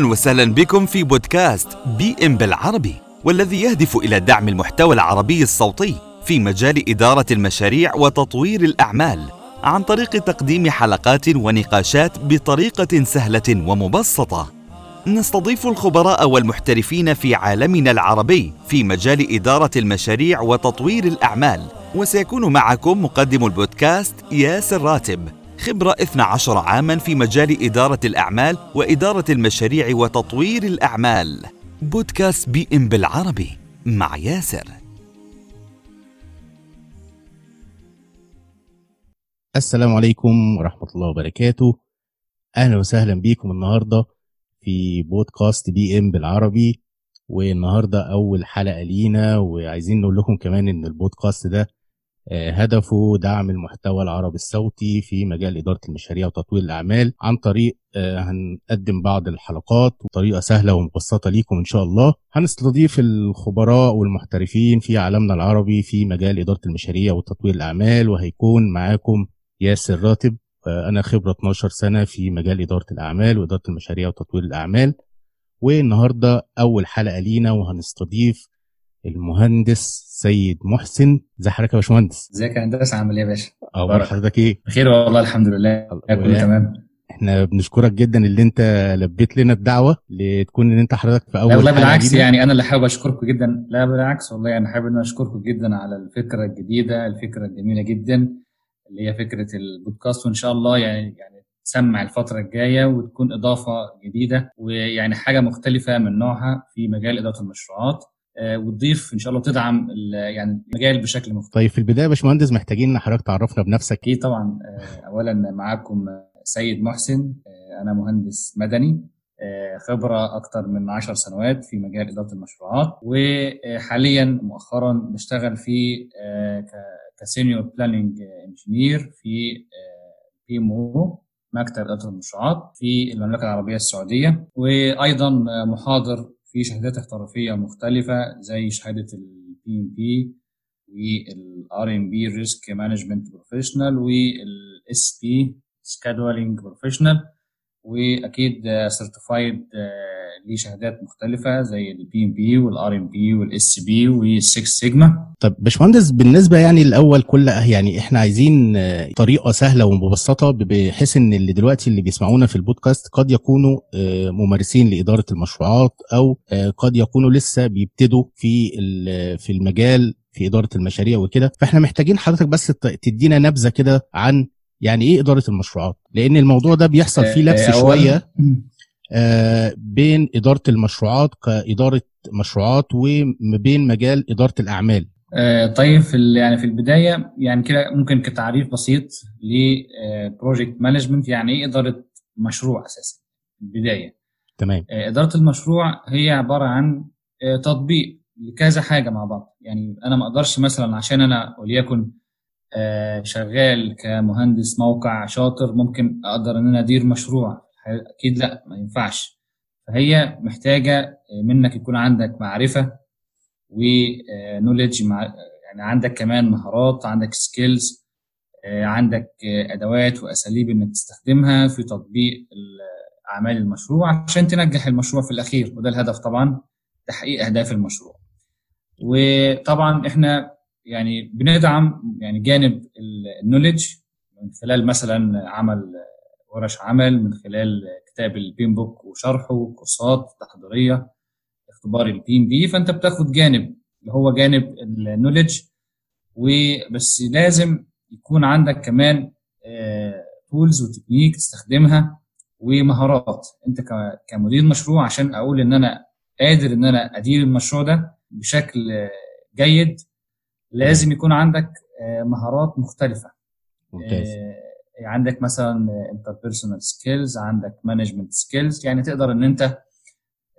أهلا وسهلا بكم في بودكاست بي إم بالعربي والذي يهدف إلى دعم المحتوى العربي الصوتي في مجال إدارة المشاريع وتطوير الأعمال عن طريق تقديم حلقات ونقاشات بطريقة سهلة ومبسطة. نستضيف الخبراء والمحترفين في عالمنا العربي في مجال إدارة المشاريع وتطوير الأعمال وسيكون معكم مقدم البودكاست ياسر راتب. خبرة 12 عاما في مجال إدارة الأعمال وإدارة المشاريع وتطوير الأعمال. بودكاست PM بالعربي مع ياسر. السلام عليكم ورحمة الله وبركاته. أهلا وسهلا بكم النهاردة في بودكاست PM بالعربي والنهاردة أول حلقة لينا وعايزين نقول لكم كمان إن البودكاست ده هدفه دعم المحتوى العربي الصوتي في مجال إدارة المشاريع وتطوير الأعمال عن طريق آه، هنقدم بعض الحلقات بطريقة سهلة ومبسطة ليكم إن شاء الله. هنستضيف الخبراء والمحترفين في عالمنا العربي في مجال إدارة المشاريع وتطوير الأعمال وهيكون معاكم ياسر راتب آه، أنا خبرة 12 سنة في مجال إدارة الأعمال وإدارة المشاريع وتطوير الأعمال. والنهاردة أول حلقة لينا وهنستضيف المهندس سيد محسن. ازي حضرتك يا باشمهندس؟ ازيك يا هندسة؟ عامل إيه يا باشا؟ أخبار حضرتك إيه؟ بخير والله الحمد لله. كله تمام؟ إحنا بنشكرك جدا اللي أنت لبيت لنا الدعوة لتكون إن أنت حضرتك في أول لا والله بالعكس يعني أنا اللي حابب أشكركم جدا. لا بالعكس والله أنا حابب إن أشكركم جدا على الفكرة الجديدة الفكرة الجميلة جدا اللي هي فكرة البودكاست. وإن شاء الله يعني يعني تسمع الفترة الجاية وتكون إضافة جديدة ويعني حاجة مختلفة من نوعها في مجال إدارة المشروعات. وتضيف إن شاء الله تدعم يعني المجال بشكل مختلف. طيب في البداية يا باشمهندس محتاجين ان حضرتك تعرفنا بنفسك. أكيد طبعا. آه، اولا معاكم سيد محسن. آه، أنا مهندس مدني. خبرة أكثر من 10 سنوات في مجال إدارة المشروعات. وحاليا مؤخرا بشتغل في ك senior planning engineer في PMO مكتب إدارة المشروعات في المملكة العربية السعودية. وأيضا محاضر في شهادات احترافية مختلفة زي شهادة ال PMP وال RMP risk management professional وال SP scheduling professional وأكيد certified ليه شهادات مختلفة زي ال PMP وال RMP وال SP وال six sigma. طب باشمهندس بالنسبة يعني الأول كل يعني إحنا عايزين آه، طريقة سهلة ومبسطة بحيث إن اللي دلوقتي اللي بيسمعونا في البودكاست قد يكونوا آه، ممارسين لإدارة المشروعات أو آه، قد يكونوا لسه بيبتدوا في في المجال في إدارة المشاريع وكده. فإحنا محتاجين حضرتك بس تدينا نبذة كده عن يعني إيه إدارة المشروعات؟ لأن الموضوع ده بيحصل فيه لبس شوية آه، بين إدارة المشروعات كإدارة مشروعات وما بين مجال إدارة الأعمال. آه، طيب في يعني في البداية يعني كده ممكن كتعريف بسيط ل project management يعني إيه إدارة مشروع أساسا؟ البداية. تمام. آه، إدارة المشروع هي عبارة عن تطبيق لكذا حاجة مع بعض. يعني أنا ما أقدرش مثلا عشان أنا وليكن شغال كمهندس موقع شاطر ممكن أقدر إن أنا أدير مشروع. أكيد لأ ما ينفعش. فهي محتاجة منك يكون عندك معرفة ونولج مع يعني عندك كمان مهارات عندك سكيلز عندك أدوات وأساليب إنك تستخدمها في تطبيق اعمال المشروع عشان تنجح المشروع في الأخير. وده الهدف طبعا تحقيق أهداف المشروع. وطبعا إحنا يعني بندعم يعني جانب النولج من خلال مثلا عمل ورش عمل من خلال كتاب ال PMBOK وشرحه كورسات تحضيرية اختبار ال PMP. فأنت بتاخد جانب اللي هو جانب ال knowledge وبس لازم يكون عندك كمان tools و technique تستخدمها ومهارات. أنت كمدير مشروع عشان أقول إن أنا قادر إن أنا أدير المشروع ده بشكل جيد لازم يكون عندك آه، مهارات مختلفة. ممتاز. عندك مثلا interpersonal skills عندك management skills يعني تقدر إن أنت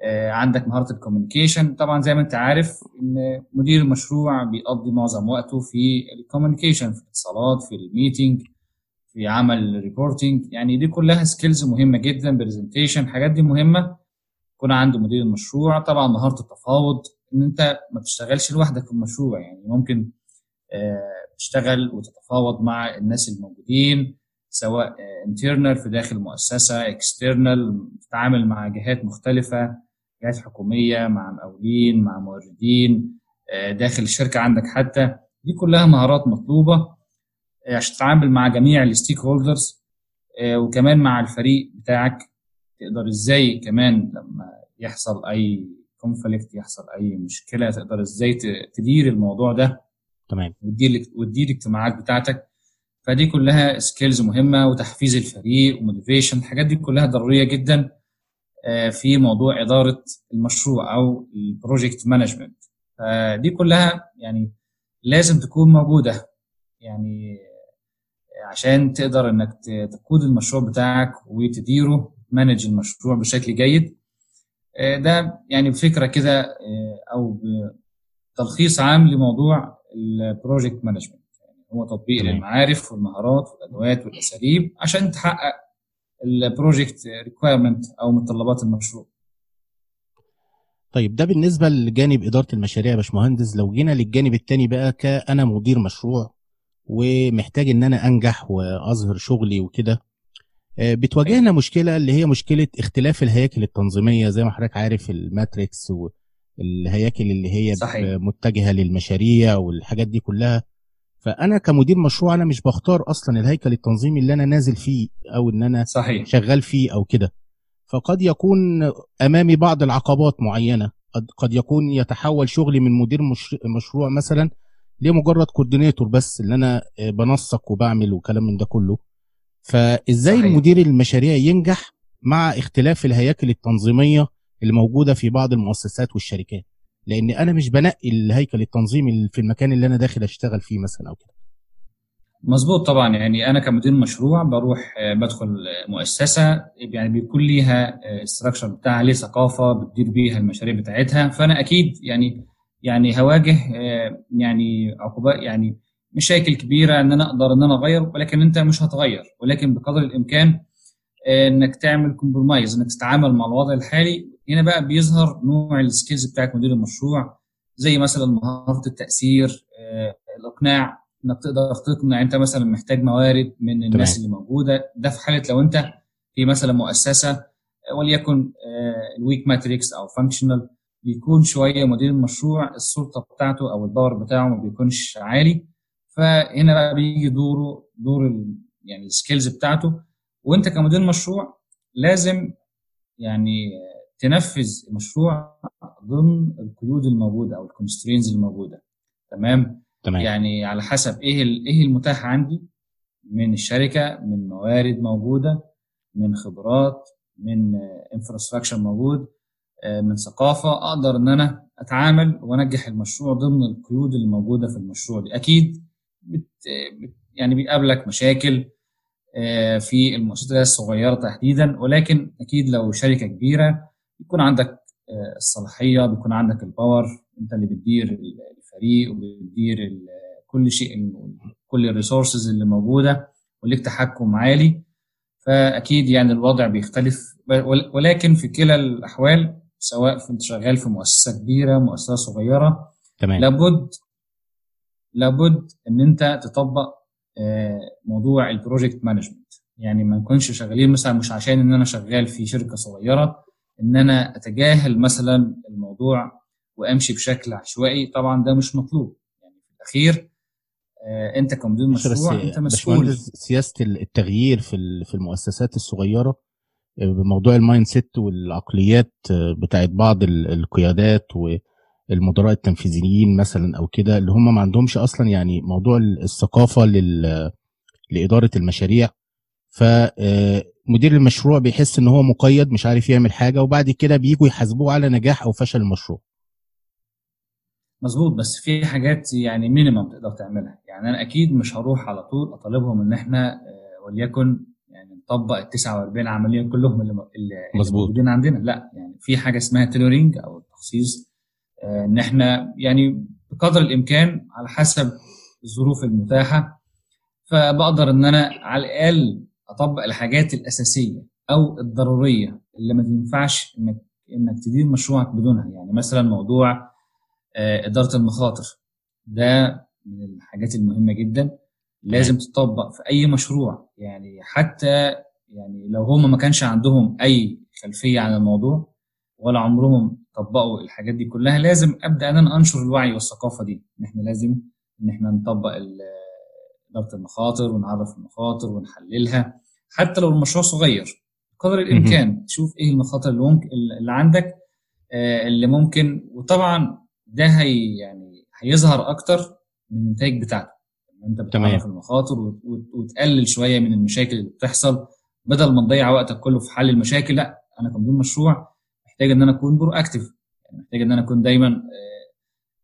آه، عندك مهارة ال communication طبعا زي ما أنت عارف إن مدير المشروع بيقضي معظم وقته في ال communication في الاتصالات في ال meeting في عمل reporting يعني دي كلها skills مهمة جدا presentation الحاجات دي مهمة. يكون عنده مدير المشروع طبعا مهارة التفاوض. إن أنت ما تشتغلش لوحدك في المشروع يعني ممكن آه، تشتغل وتتفاوض مع الناس الموجودين سواء internal في داخل مؤسسة external تتعامل مع جهات مختلفة جهات حكومية مع مقاولين مع موردين داخل الشركة عندك حتى. دي كلها مهارات مطلوبة عشان تتعامل مع جميع ال stakeholders وكمان مع الفريق بتاعك. تقدر إزاي كمان لما يحصل أي conflict يحصل أي مشكلة تقدر إزاي تدير الموضوع ده تمام. وتدير وتدير الاجتماعات بتاعتك. فدي كلها skills مهمة وتحفيز الفريق و motivation الحاجات دي كلها ضرورية جدا في موضوع إدارة المشروع أو ال project management فدي كلها يعني لازم تكون موجودة. يعني عشان تقدر إنك تقود المشروع بتاعك وتديره manage المشروع بشكل جيد. ده يعني بفكره كده أو تلخيص عام لموضوع ال project management. يعني هو تطبيق للمعارف والمهارات والأدوات والأساليب عشان تحقق ال project requirement أو متطلبات المشروع. طيب ده بالنسبة لجانب إدارة المشاريع يا باشمهندس. لو جينا للجانب الثاني بقى كأنا مدير مشروع ومحتاج إن أنا أنجح وأظهر شغلي وكده بتواجهنا مشكلة اللي هي مشكلة اختلاف الهياكل التنظيمية. زي ما حضرتك عارف الماتريكس والهياكل اللي هي صحيح. متجهة للمشاريع والحاجات دي كلها. فأنا كمدير مشروع أنا مش بختار أصلا الهيكل التنظيمي اللي أنا نازل فيه أو إن أنا صحيح. شغال فيه أو كده. فقد يكون أمامي بعض العقبات معينة. قد يكون يتحول شغلي من مدير مش مشروع مثلا لمجرد coordinator بس اللي أنا بنسق وبعمل وكلام من ده كله. فإزاي صحيح. مدير المشاريع ينجح مع اختلاف الهياكل التنظيمية اللي موجوده في بعض المؤسسات والشركات؟ لأن أنا مش بنقي الهيكل التنظيمي في المكان اللي أنا داخل أشتغل فيه مثلا أو كده. مظبوط طبعا. يعني أنا كمدير مشروع بروح بدخل مؤسسة يعني بيكون ليها structure بتاعها ليه ثقافة بتدير بيها المشاريع بتاعتها. فأنا أكيد يعني يعني هواجه يعني عقوبات يعني مشاكل كبيرة إن أنا أقدر إن أنا أغير ولكن أنت مش هتغير. ولكن بقدر الإمكان إنك تعمل compromise إنك تتعامل مع الوضع الحالي. هنا بقى بيظهر نوع ال skills بتاعت مدير المشروع زي مثلا مهارة التأثير الإقناع إنك تقدر تقنع أنت مثلا محتاج موارد من الناس. اللي موجودة. ده في حالة لو أنت في مثلا مؤسسة وليكن ال weak matrix أو functional بيكون شوية مدير المشروع السلطة بتاعته أو ال power بتاعه ما بيكونش عالي. فهنا بقى بيجي دوره دور ال يعني ال skills بتاعته. وانت كمدير مشروع لازم يعني تنفذ المشروع ضمن القيود الموجودة أو ال constraints الموجودة. تمام؟ تمام. يعني على حسب إيه إيه المتاح عندي من الشركة من موارد موجودة من خبرات من infrastructure موجود من ثقافة. أقدر إن أنا أتعامل وأنجح المشروع ضمن القيود اللي موجوده في المشروع دي. أكيد بت يعني بيقابلك مشاكل في المؤسسات الصغيرة تحديدا ولكن أكيد لو شركة كبيرة بيكون عندك الصلاحية بيكون عندك ال power أنت اللي بتدير الفريق وبتدير كل شيء كل ال resources اللي موجودة وليك تحكم عالي. فأكيد يعني الوضع بيختلف ولكن في كلا الأحوال سواء انت شغال في مؤسسة كبيرة مؤسسة صغيرة تمام. لابد لابد إن أنت تطبق موضوع ال project management يعني ما نكونش شغالين مثلا مش عشان إن أنا شغال في شركة صغيرة إن أنا أتجاهل مثلا الموضوع وأمشي بشكل عشوائي. طبعا ده مش مطلوب. يعني في الأخير أنت كمدير مشروع أنت مسؤول. سياسة التغيير في في المؤسسات الصغيرة بموضوع ال mindset والعقليات بتاعت بعض القيادات والمدراء التنفيذيين مثلا أو كده اللي هم ما عندهمش أصلا يعني موضوع الثقافة لل لإدارة المشاريع. فمدير المشروع بيحس إن هو مقيد مش عارف يعمل حاجة وبعد كده بييجوا يحاسبوه على نجاح أو فشل المشروع. مظبوط بس في حاجات يعني minimum تقدر تعملها. يعني أنا أكيد مش هروح على طول أطالبهم إن إحنا وليكن يعني نطبق ال 49 عملية كلهم اللي, اللي موجودين عندنا. لا يعني في حاجة اسمها tailoring أو التخصيص إن إحنا يعني بقدر الإمكان على حسب الظروف المتاحة فبقدر إن أنا على الأقل أطبق الحاجات الأساسية أو الضرورية اللي ما تنفعش انك إنك تدير مشروعك بدونها. يعني مثلا موضوع إدارة المخاطر. ده من الحاجات المهمة جدا. لازم تطبق في أي مشروع. يعني حتى يعني لو هم ما كانش عندهم أي خلفية عن الموضوع ولا عمرهم طبقوا الحاجات دي كلها لازم أبدأ أنا أنشر الوعي والثقافة دي. إن إحنا لازم إن إحنا نطبق إدارة المخاطر ونعرف المخاطر ونحللها. حتى لو المشروع صغير قدر الإمكان تشوف إيه المخاطر اللي ممكن اللي عندك آه، اللي ممكن. وطبعا ده هي يعني هيظهر أكتر من النتائج بتاعتك أنت بتعرف المخاطر وتقلل شوية من المشاكل اللي بتحصل بدل ما تضيع وقتك كله في حل المشاكل لأ أنا كمدير مشروع محتاج إن أنا أكون برو اكتف يعني محتاج إن أنا أكون دايما آه،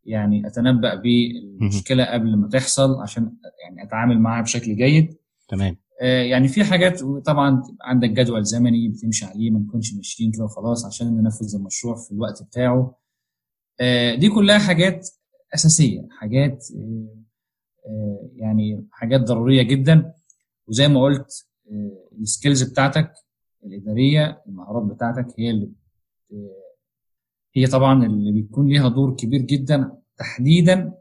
يعني أتنبأ بالمشكلة قبل ما تحصل عشان يعني أتعامل معاها بشكل جيد. تمام. آه، يعني في حاجات طبعا عندك جدول زمني بتمشي عليه ما نكونش ماشيين كده وخلاص عشان ننفذ المشروع في الوقت بتاعه. آه، دي كلها حاجات أساسية حاجات يعني حاجات ضرورية جدا. وزي ما قلت السكيلز بتاعتك الإدارية المهارات بتاعتك هي اللي هي طبعا اللي بيكون ليها دور كبير جدا تحديدا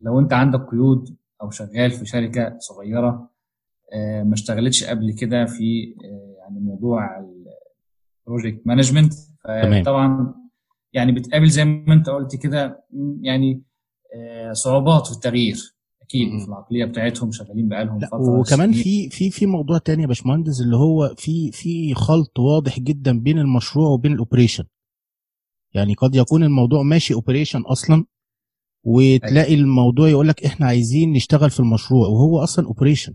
لو أنت عندك قيود أو شغال في شركة صغيرة آه، ما اشتغلتش قبل كده في آه، يعني موضوع ال project management طبعا يعني بتقابل زي ما أنت قلت كده يعني آه، صعوبات في التغيير. أكيد في العقلية بتاعتهم شغالين بقالهم فترة. وكمان في في في موضوع تاني يا باشمهندس اللي هو في في خلط واضح جدا بين المشروع وبين ال operation. يعني قد يكون الموضوع ماشي operation أصلا وتلاقي أيوة. الموضوع يقول لك إحنا عايزين نشتغل في المشروع وهو أصلا operation.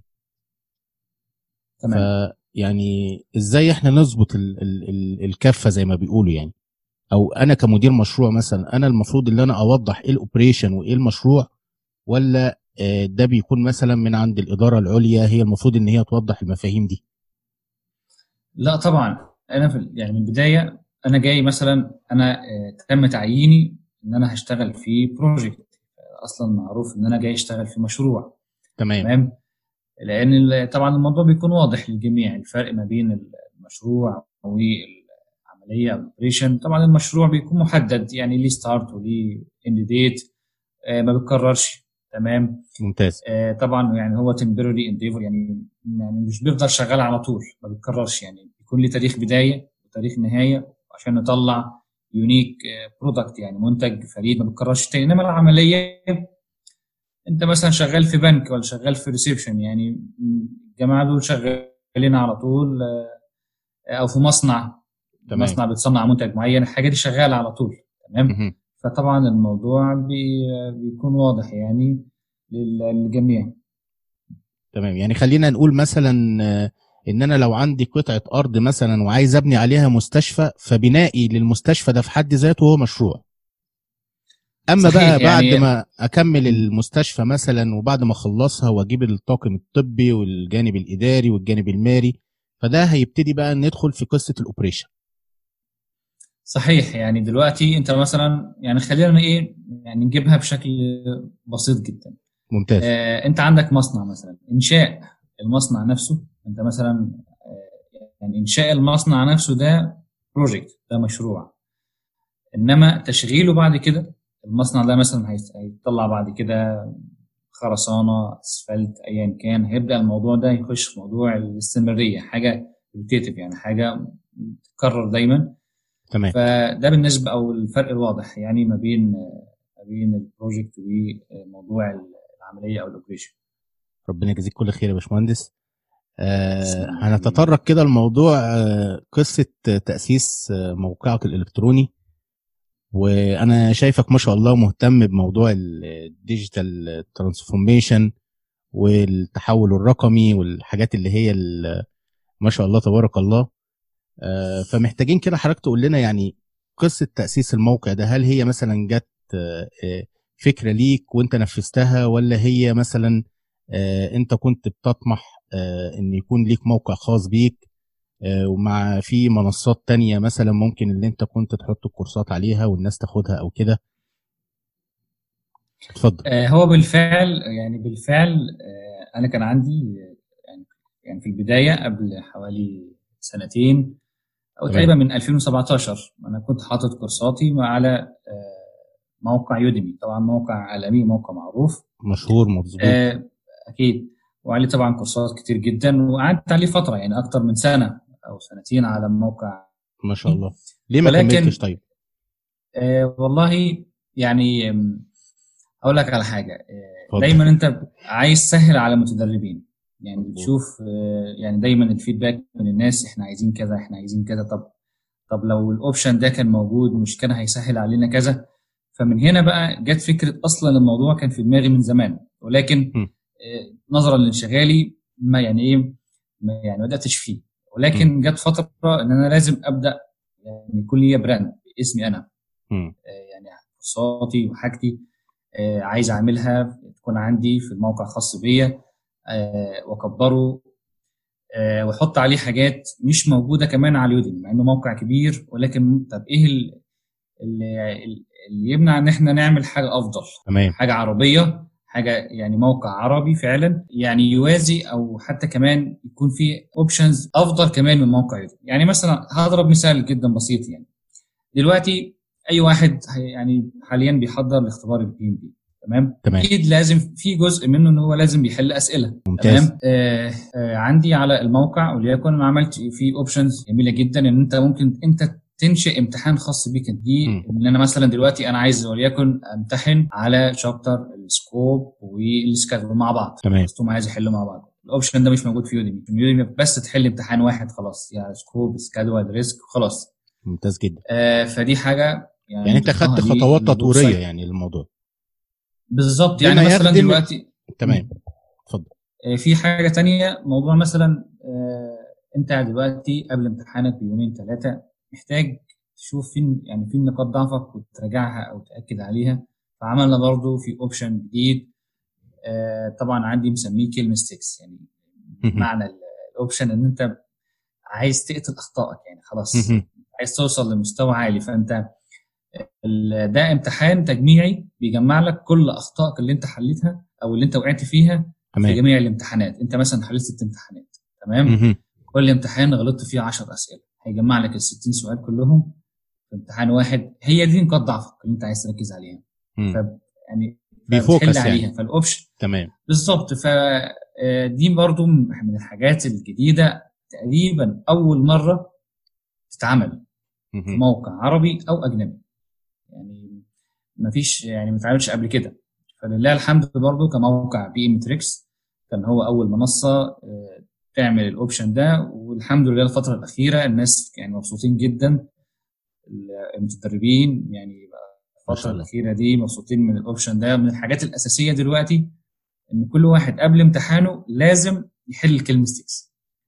تمام. يعني إزاي إحنا نظبط ال ال ال الكفة زي ما بيقولوا يعني؟ أو أنا كمدير مشروع مثلا أنا المفروض ان أنا أوضح إيه ال operation وإيه المشروع ولا ده بيكون مثلا من عند الإدارة العليا هي المفروض إن هي توضح المفاهيم دي. لا طبعا. أنا في يعني من البداية أنا جاي مثلا أنا آه، تم تعييني إن أنا هشتغل في project أصلا معروف إن أنا جاي أشتغل في مشروع. تمام. تمام؟ لأن طبعا الموضوع بيكون واضح للجميع الفرق ما بين المشروع والعملية أو ال operation طبعا المشروع بيكون محدد يعني ليه start وليه end date آه، ما بيتكررش. تمام؟ ممتاز. آه طبعا يعني هو temporary endeavor يعني يعني مش بيفضل شغال على طول ما بيتكررش يعني بيكون ليه تاريخ بداية وتاريخ نهاية عشان نطلع unique product يعني منتج فريد ما بيتكررش تاني. إنما العملية أنت مثلا شغال في بنك ولا شغال في reception يعني الجماعة دول شغالين على طول آه، أو في مصنع. تمام. مصنع بتصنع منتج معين الحاجة دي شغالة على طول تمام؟ فطبعا الموضوع بي بيكون واضح يعني للجميع. تمام. يعني خلينا نقول مثلا إن أنا لو عندي قطعة أرض مثلا وعايز أبني عليها مستشفى فبنائي للمستشفى ده في حد ذاته هو مشروع. أما بقى بعد يعني ما أكمل المستشفى مثلا وبعد ما أخلصها وأجيب الطاقم الطبي والجانب الإداري والجانب المالي فده هيبتدي بقى ندخل في قصة ال operation. صحيح يعني دلوقتي انت مثلا يعني خلينا إيه يعني نجيبها بشكل بسيط جدا. ممتاز. آه انت عندك مصنع مثلا إنشاء المصنع نفسه. انت مثلا آه يعني إنشاء المصنع نفسه ده بروجكت ده مشروع. إنما تشغيله بعد كده المصنع ده مثلا هيطلع بعد كده خرسانة أسفلت ايا كان. هيبدأ الموضوع ده يخش في موضوع الاستمرارية حاجة repetitive يعني حاجة تتكرر دايما. تمام. فده بالنسبة أو الفرق الواضح يعني ما بين ما بين ال project وموضوع العملية أو ال operation ربنا يجزيك كل خير يا باشمهندس. آه هنتطرق كده لموضوع آه قصة تأسيس آه موقعك الإلكتروني. وأنا شايفك ما شاء الله مهتم بموضوع ال digital transformation والتحول الرقمي والحاجات اللي هي ما شاء الله تبارك الله. فمحتاجين كده حضرتك تقول لنا يعني قصة تأسيس الموقع ده هل هي مثلا جت آه، آه، فكرة ليك وانت نفذتها ولا هي مثلا انت كنت بتطمح ان يكون ليك موقع خاص بيك ومع في منصات تانية مثلا ممكن اللي انت كنت تحط الكورسات عليها والناس تاخدها أو كده؟ اتفضل. هو بالفعل يعني بالفعل أنا كان عندي يعني يعني في البداية قبل حوالي سنتين أو تقريبا من 2017 أنا كنت حاطط كورساتي على آه، موقع يوديمي. طبعا موقع عالمي موقع معروف. مشهور مظبوط. آه، أكيد. وعليه طبعا كورسات كتير جدا. وقعدت عليه فترة يعني أكتر من سنة أو سنتين على الموقع ما شاء الله. ليه ما كملتش طيب؟ آه والله يعني أقول لك على حاجة. آه. دايما أنت عايز تسهل على المتدربين. يعني. بتشوف آه يعني دايما الفيدباك من الناس إحنا عايزين كذا إحنا عايزين كذا طب طب لو الاوبشن ده كان موجود مش كان هيسهل علينا كذا فمن هنا بقى جت فكرة أصلا الموضوع كان في دماغي من زمان ولكن م. آه نظرا لانشغالي ما يعني إيه ما يعني ما بدأتش فيه ولكن جت فترة إن أنا لازم أبدأ يعني يكون ليا brand باسمي أنا. آه، يعني كورساتي وحاجتي عايز أعملها تكون عندي في الموقع خاص بيا واكبره آه، واحط عليه حاجات مش موجودة كمان على ال Udemy مع إنه موقع كبير ولكن طب إيه ال- اللي, يمنع إن إحنا نعمل حاجة أفضل؟ تمام. حاجة عربية حاجة يعني موقع عربي فعلا يعني يوازي أو حتى كمان يكون فيه options أفضل كمان من موقع Udemy يعني مثلا هضرب مثال جدا بسيط يعني. دلوقتي أي واحد يعني حاليا بيحضر لاختبار ال PMP تمام؟ تمام. أكيد لازم في جزء منه إن هو لازم يحل أسئلة. ممتاز. تمام؟ آه آه عندي على الموقع وليكن عملت فيه options جميلة جدا إن أنت ممكن أنت تنشئ امتحان خاص بيك. انت. دي. إن أنا مثلا دلوقتي أنا عايز وليكن أمتحن على chapter ال scope وال schedule مع بعض. تمام. عايز يحلوا مع بعض. ال option ده مش موجود في Udemy في Udemy بس تحل امتحان واحد خلاص. يعني scope schedule risk خلاص. ممتاز جدا. آه فدي حاجة يعني, يعني أنت خدت خطوات تطويرية. يعني للموضوع. بالظبط. يعني مثلا دلوقتي تمام. اتفضل. آه، في حاجة تانية. موضوع مثلا آه، انت دلوقتي قبل امتحانك بيومين ثلاثة محتاج تشوف فين يعني فين نقاط ضعفك وتراجعها أو تأكد عليها. فعملنا برضو في option جديد. آه، طبعا عندي مسميه kill mistakes يعني مهم. معنى ال- ال option إن انت عايز تقتل أخطائك يعني خلاص. عايز توصل لمستوى عالي. فأنت ده امتحان تجميعي بيجمع لك كل أخطائك اللي أنت حليتها أو اللي أنت وقعت فيها في تمام. جميع الامتحانات. أنت مثلا حليت ست امتحانات تمام؟ مهم. كل امتحان غلطت فيه 10 أسئلة. هيجمع لك ال 60 سؤال كلهم في امتحان واحد. هي دي نقاط ضعفك اللي أنت عايز تركز عليها. ف يعني بي focus يعني. عليها. فال option تمام. بالظبط. فدي برضو من الحاجات الجديدة. تقريبا أول مرة تتعمل في. موقع عربي أو أجنبي. يعني ما فيش يعني ما اتعملش قبل كده. فلله الحمد برضو كموقع PM Tricks كان هو أول منصة آه، تعمل ال option ده. والحمد لله الفترة الأخيرة الناس يعني مبسوطين جدا المتدربين يعني الفترة. الأخيرة دي مبسوطين من ال option ده. من الحاجات الأساسية دلوقتي إن كل واحد قبل امتحانه لازم يحل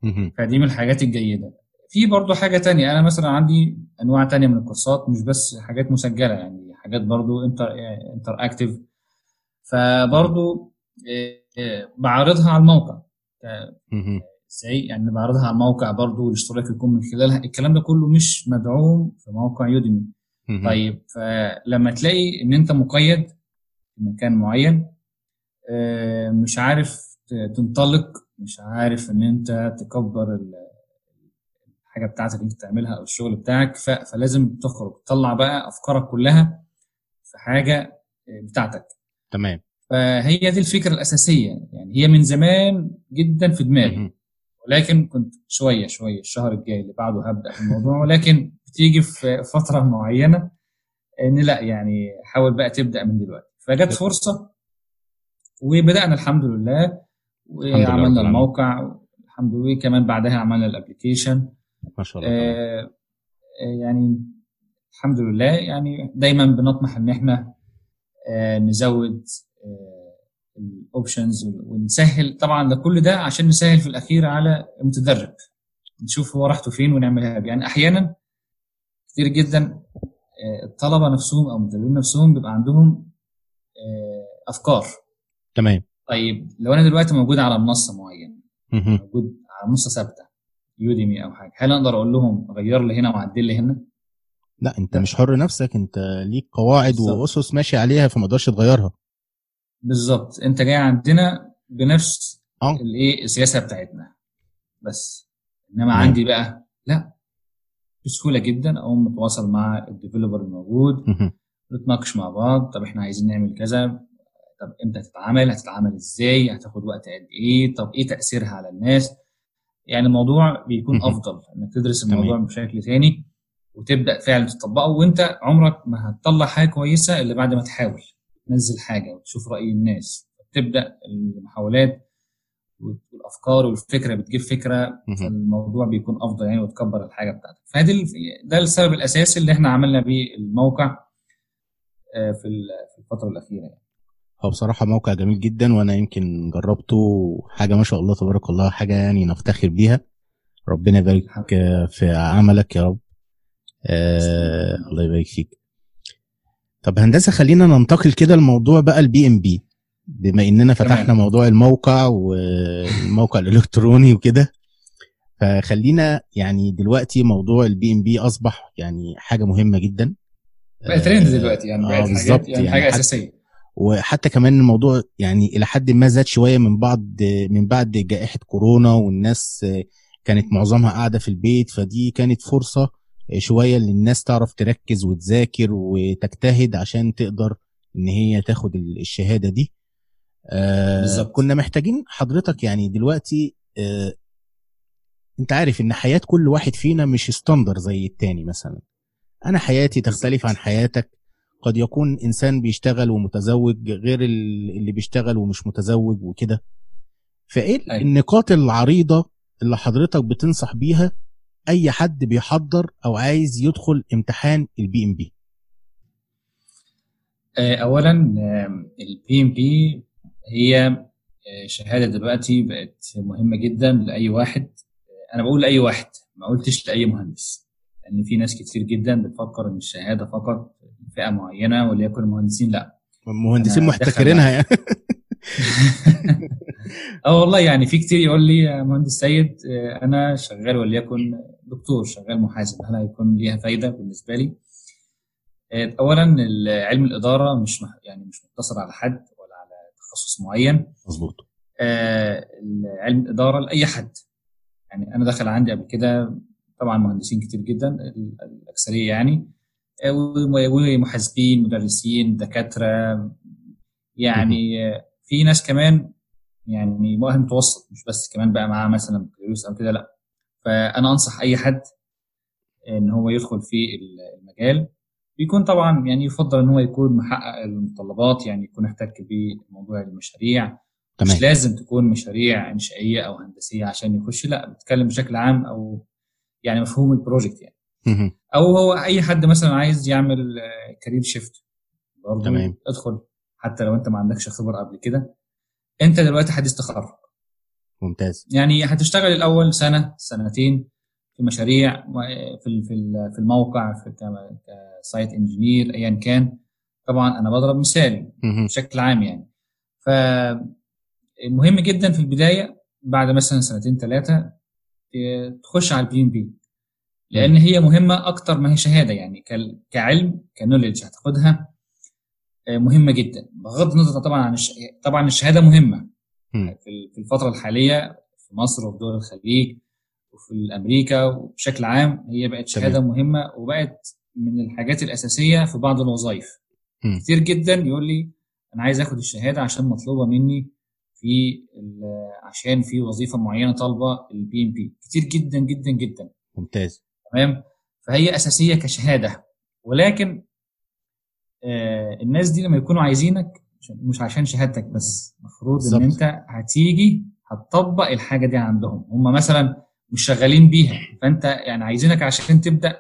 مهم. فدي من الحاجات الجيدة. في برضو حاجة تانية. أنا مثلا عندي أنواع تانية من الكورسات مش بس حاجات مسجلة يعني حاجات برضو inter interactive فبرضو آه، آه، بعرضها على الموقع. إزاي؟ يعني بعرضها على الموقع برضو الاشتراك يكون من خلالها الكلام ده كله مش مدعوم في موقع Udemy. طيب فلما تلاقي إن أنت مقيد في مكان معين آه، مش عارف تنطلق مش عارف إن أنت تكبر الحاجة بتاعتك اللي انت تعملها أو الشغل بتاعك فلازم تخرج تطلع بقى أفكارك كلها في حاجة آه، بتاعتك. تمام. فهي دي الفكرة الأساسية يعني هي من زمان جدا في دماغي. ولكن كنت شوية شوية الشهر الجاي اللي بعده هبدأ في الموضوع. ولكن بتيجي في فترة معينة إن لأ يعني حاول بقى تبدأ من دلوقتي. فجت فرصة وبدأنا الحمد لله لله وعملنا العالمين. الموقع الحمد لله. كمان بعدها عملنا ال application ما شاء الله. آه، آه، يعني الحمد لله يعني دايما بنطمح إن إحنا آه، نزود ال options ونسهل طبعا ده كل ده عشان نسهل في الأخير على المتدرب نشوف هو راحته فين ونعملها. يعني أحيانا كتير جدا الطلبة نفسهم أو المدربين نفسهم بيبقى عندهم أفكار تمام طيب لو أنا دلوقتي موجود على منصة معينة. موجود على منصة ثابتة يوديمي أو حاجة. هل أقدر أقول لهم غير لي هنا وعدل لي هنا؟ لا أنت. مش حر نفسك أنت ليك قواعد. وأسس ماشي عليها فما تقدرش تغيرها. بالظبط. أنت جاي عندنا بنفس آه. الإيه السياسة بتاعتنا. بس. إنما تمام. عندي بقى لا. بسهولة جدا أقوم متواصل مع الديفلوبر الموجود. نتناقش مع بعض. طب إحنا عايزين نعمل كذا. طب إمتى هتتعمل هتتعمل إزاي؟ هتاخد وقت قد إيه؟ طب إيه تأثيرها على الناس؟ يعني الموضوع بيكون. أفضل إنك تدرس تمام. الموضوع بشكل تاني وتبدأ فعلا تطبقه وأنت عمرك ما هتطلع حاجة كويسة إلا بعد ما تحاول تنزل حاجة وتشوف رأي الناس تبدأ المحاولات والأفكار والفكرة بتجيب فكرة. فالموضوع بيكون أفضل يعني وتكبر الحاجة بتاعتك ال- ده السبب الأساسي اللي إحنا عملنا بيه الموقع آه، في الفترة الأخيرة يعني. هو بصراحة موقع جميل جدا وأنا يمكن جربته حاجة ما شاء الله تبارك الله حاجة يعني نفتخر بيها. ربنا يبارك آه، في عملك يا رب. آه الله يبارك فيك. طب هندسة خلينا ننتقل كده لموضوع بقى ال PMP بما إننا فتحنا تمام. موضوع الموقع والموقع الإلكتروني وكده فخلينا يعني دلوقتي موضوع ال PMP أصبح يعني حاجة مهمة جدا. بقى ترند دلوقتي يعني آه، بقت حاجات يعني, يعني حاجة حتى- أساسية. وحتى كمان الموضوع يعني إلى حد ما زاد شوية من بعد من بعد جائحة كورونا والناس كانت معظمها قاعدة في البيت فدي كانت فرصة شوية للناس تعرف تركز وتذاكر وتجتهد عشان تقدر إن هي تاخد الشهادة دي. آه بالظبط. كنا محتاجين حضرتك يعني دلوقتي آه أنت عارف إن حياة كل واحد فينا مش standard زي التاني مثلا. أنا حياتي تختلف عن حياتك. قد يكون إنسان بيشتغل ومتزوج غير ال- اللي بيشتغل ومش متزوج وكده. فإيه أيوة. النقاط العريضة اللي حضرتك بتنصح بيها أي حد بيحضر أو عايز يدخل امتحان ال PMP آه، اولا ال PMP هي آه، شهادة دلوقتي بقت مهمة جدا لأي واحد. آه، أنا بقول لأي واحد ما قلتش لأي مهندس لأن في ناس كتير جدا بتفكر إن الشهادة فقط فئة معينة وليكن المهندسين لا. مهندسين محتكرينها يعني. أه والله يعني في كتير يقول لي مهندس سيد آه، أنا شغال وليكن دكتور شغال محاسب. هل هيكون ليها فايدة بالنسبة لي؟ آه، اولا علم الإدارة مش يعني مش مقتصر على حد ولا على تخصص معين. مظبوط. آه، علم الإدارة لأي حد. يعني أنا دخل عندي قبل كده طبعا مهندسين كتير جدا ال- الأكثرية يعني. ومحاسبين مدرسين دكاترة يعني في ناس كمان يعني مؤهل متوسط مش بس كمان بقى معاه مثلا بكالوريوس أو كده لأ. فأنا أنصح أي حد إن هو يدخل في المجال. بيكون طبعا يعني يفضل إن هو يكون محقق المتطلبات يعني يكون احتك بموضوع المشاريع. تمام. مش لازم تكون مشاريع إنشائية أو هندسية عشان يخش لأ بتكلم بشكل عام أو يعني مفهوم ال project يعني. أو هو أي حد مثلا عايز يعمل career shift برضه تمام. ادخل حتى لو أنت ما عندكش خبرة قبل كده. أنت دلوقتي حديث تخرج. ممتاز. يعني هتشتغل الأول سنة سنتين في مشاريع في ال- في في الموقع في ك site engineer ايا كان. طبعا أنا بضرب مثال مهم. بشكل عام يعني. فمهم جدا في البداية بعد مثلا سنتين ثلاثة تخش على ال PMP لأن هي مهمة أكتر ما هي شهادة يعني كعلم ك knowledge هتاخدها آه، مهمة جدا. بغض النظر طبعا عن الش... طبعا الشهادة مهمة. في الفترة الحالية في مصر وفي دول الخليج وفي أمريكا وبشكل عام هي بقت شهادة مهمة وبقت من الحاجات الأساسية في بعض الوظائف. كتير جدا يقول لي أنا عايز آخد الشهادة عشان مطلوبة مني في عشان في وظيفة معينة طالبة ال PMP كتير جدا جدا جدا. ممتاز. تمام فهي أساسية كشهادة ولكن آه الناس دي لما يكونوا عايزينك مش عشان شهادتك بس المفروض. إن أنت هتيجي هتطبق الحاجة دي عندهم هم مثلا مش شغالين بيها فأنت يعني عايزينك عشان تبدأ.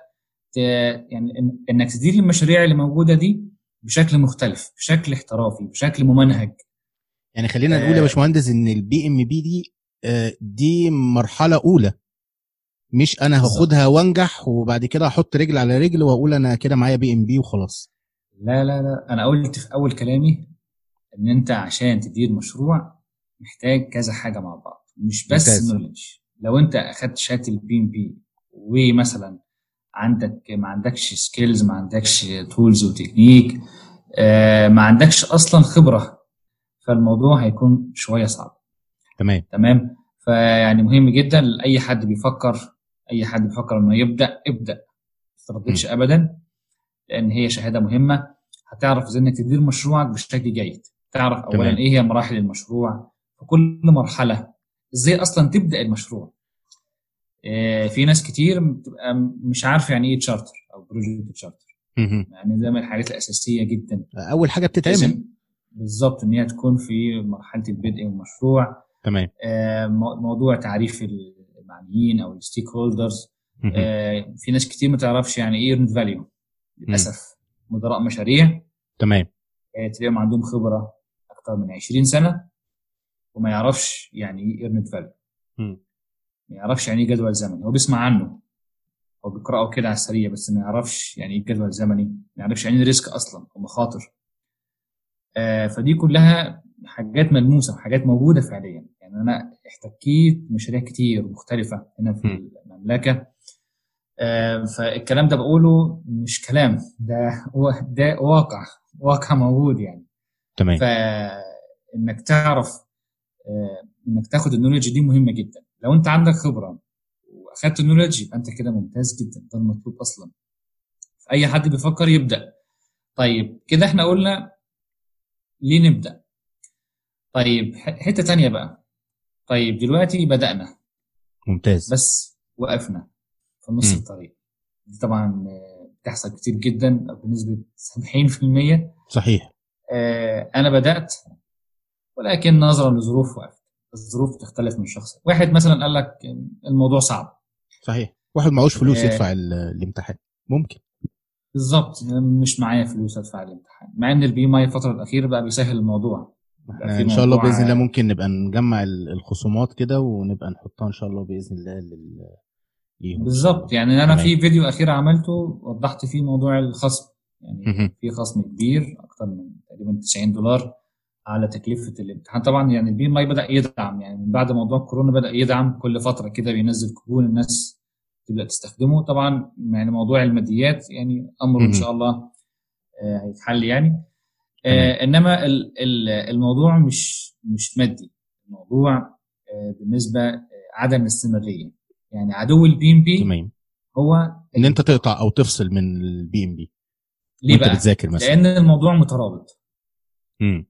يعني. إنك تدير المشاريع اللي موجودة دي بشكل مختلف بشكل احترافي بشكل ممنهج يعني خلينا نقول يا آه. باشمهندس إن ال PMP دي آه، دي مرحلة أولى مش أنا. هاخدها وانجح وبعد كده أحط رجل على رجل وأقول أنا كده معايا PMP وخلاص. لا لا لا. أنا قلت في أول كلامي إن أنت عشان تدير مشروع محتاج كذا حاجة مع بعض. مش بس. knowledge لو أنت أخدت شهادة ال PMP ومثلا عندك ما عندكش skills ما عندكش tools و technique آه، ما عندكش أصلا خبرة فالموضوع هيكون شوية صعب. تمام. تمام؟ فيعني مهم جدا لأي حد بيفكر أي حد بيفكر إنه يبدأ ابدأ ما ترددش ابدا لأن هي شهادة مهمة. هتعرف إزاي إنك تدير مشروعك بشكل جيد. تعرف اولا تمام. إيه هي مراحل المشروع. في كل مرحلة إزاي أصلا تبدأ المشروع. آه، في ناس كتير بتبقى مش عارفة يعني إيه تشارتر أو project charter. يعني ده من الحاجات الأساسية جدا. أول حاجة بتتعمل. بالظبط إن هي تكون في مرحلة البدء والمشروع. تمام. آه، مو- موضوع تعريف المعنيين أو ال stakeholders مهم. في ناس كتير ما تعرفش يعني إيه earned value للأسف. مدراء مشاريع. تمام. آه، تلاقيهم عندهم خبرة أكتر من 20 سنة وما يعرفش يعني إيه earned value. ما يعرفش يعني إيه جدول زمني. هو بيسمع عنه. هو بيقرأه كده على السريع بس ما يعرفش يعني إيه جدول زمني. ما يعرفش يعني إيه risk أصلا. ومخاطر آه فدي كلها حاجات ملموسة وحاجات موجودة فعليا. يعني أنا احتكيت مشاريع كتير مختلفة هنا في. المملكة. آه فالكلام ده بقوله مش كلام ده ده واقع واقع موجود يعني. تمام. فانك تعرف آه، إنك تاخد النولج دي مهمة جدا. لو أنت عندك خبرة وأخدت النولج يبقى أنت كده ممتاز جدا ده المطلوب أصلا. أي حد بيفكر يبدأ. طيب كده إحنا قلنا ليه نبدأ؟ طيب حتة تانية بقى. طيب دلوقتي بدأنا. ممتاز. بس وقفنا في نص. الطريق. دي طبعا آه، بتحصل كتير جدا بنسبة 70% صحيح. آه، أنا بدأت ولكن نظرا لظروف وقفت. الظروف تختلف من شخص. واحد مثلا قال لك الموضوع صعب. صحيح. واحد معهوش فلوس آه. يدفع ال- الامتحان. ممكن. بالظبط. مش معايا فلوس أدفع الامتحان. مع إن ال PMI الفترة الأخيرة بقى بيسهل الموضوع. إن شاء الله بإذن الله ممكن نبقى نجمع ال- الخصومات كده ونبقى نحطها إن شاء الله بإذن الله لل... ليهم بالظبط. يعني أنا. في فيديو أخير عملته وضحت فيه موضوع الخصم يعني. في خصم كبير أكتر من تقريبا 90 دولار على تكلفة الامتحان طبعا يعني ال PMI بدأ يدعم يعني من بعد موضوع كورونا بدأ يدعم كل فترة كده بينزل كوبون الناس تبدأ تستخدمه طبعا يعني موضوع الماديات يعني أمره إن. شاء الله آه، هيتحل يعني إنما ال- ال- الموضوع مش مش مادي. الموضوع آه، بالنسبة آه، عدم الاستمراريه يعني عدو ال PMP تمام. هو إن أنت تقطع أو تفصل من ال PMP ليه بقى؟ بتذاكر مثلا. لأن الموضوع مترابط. مم.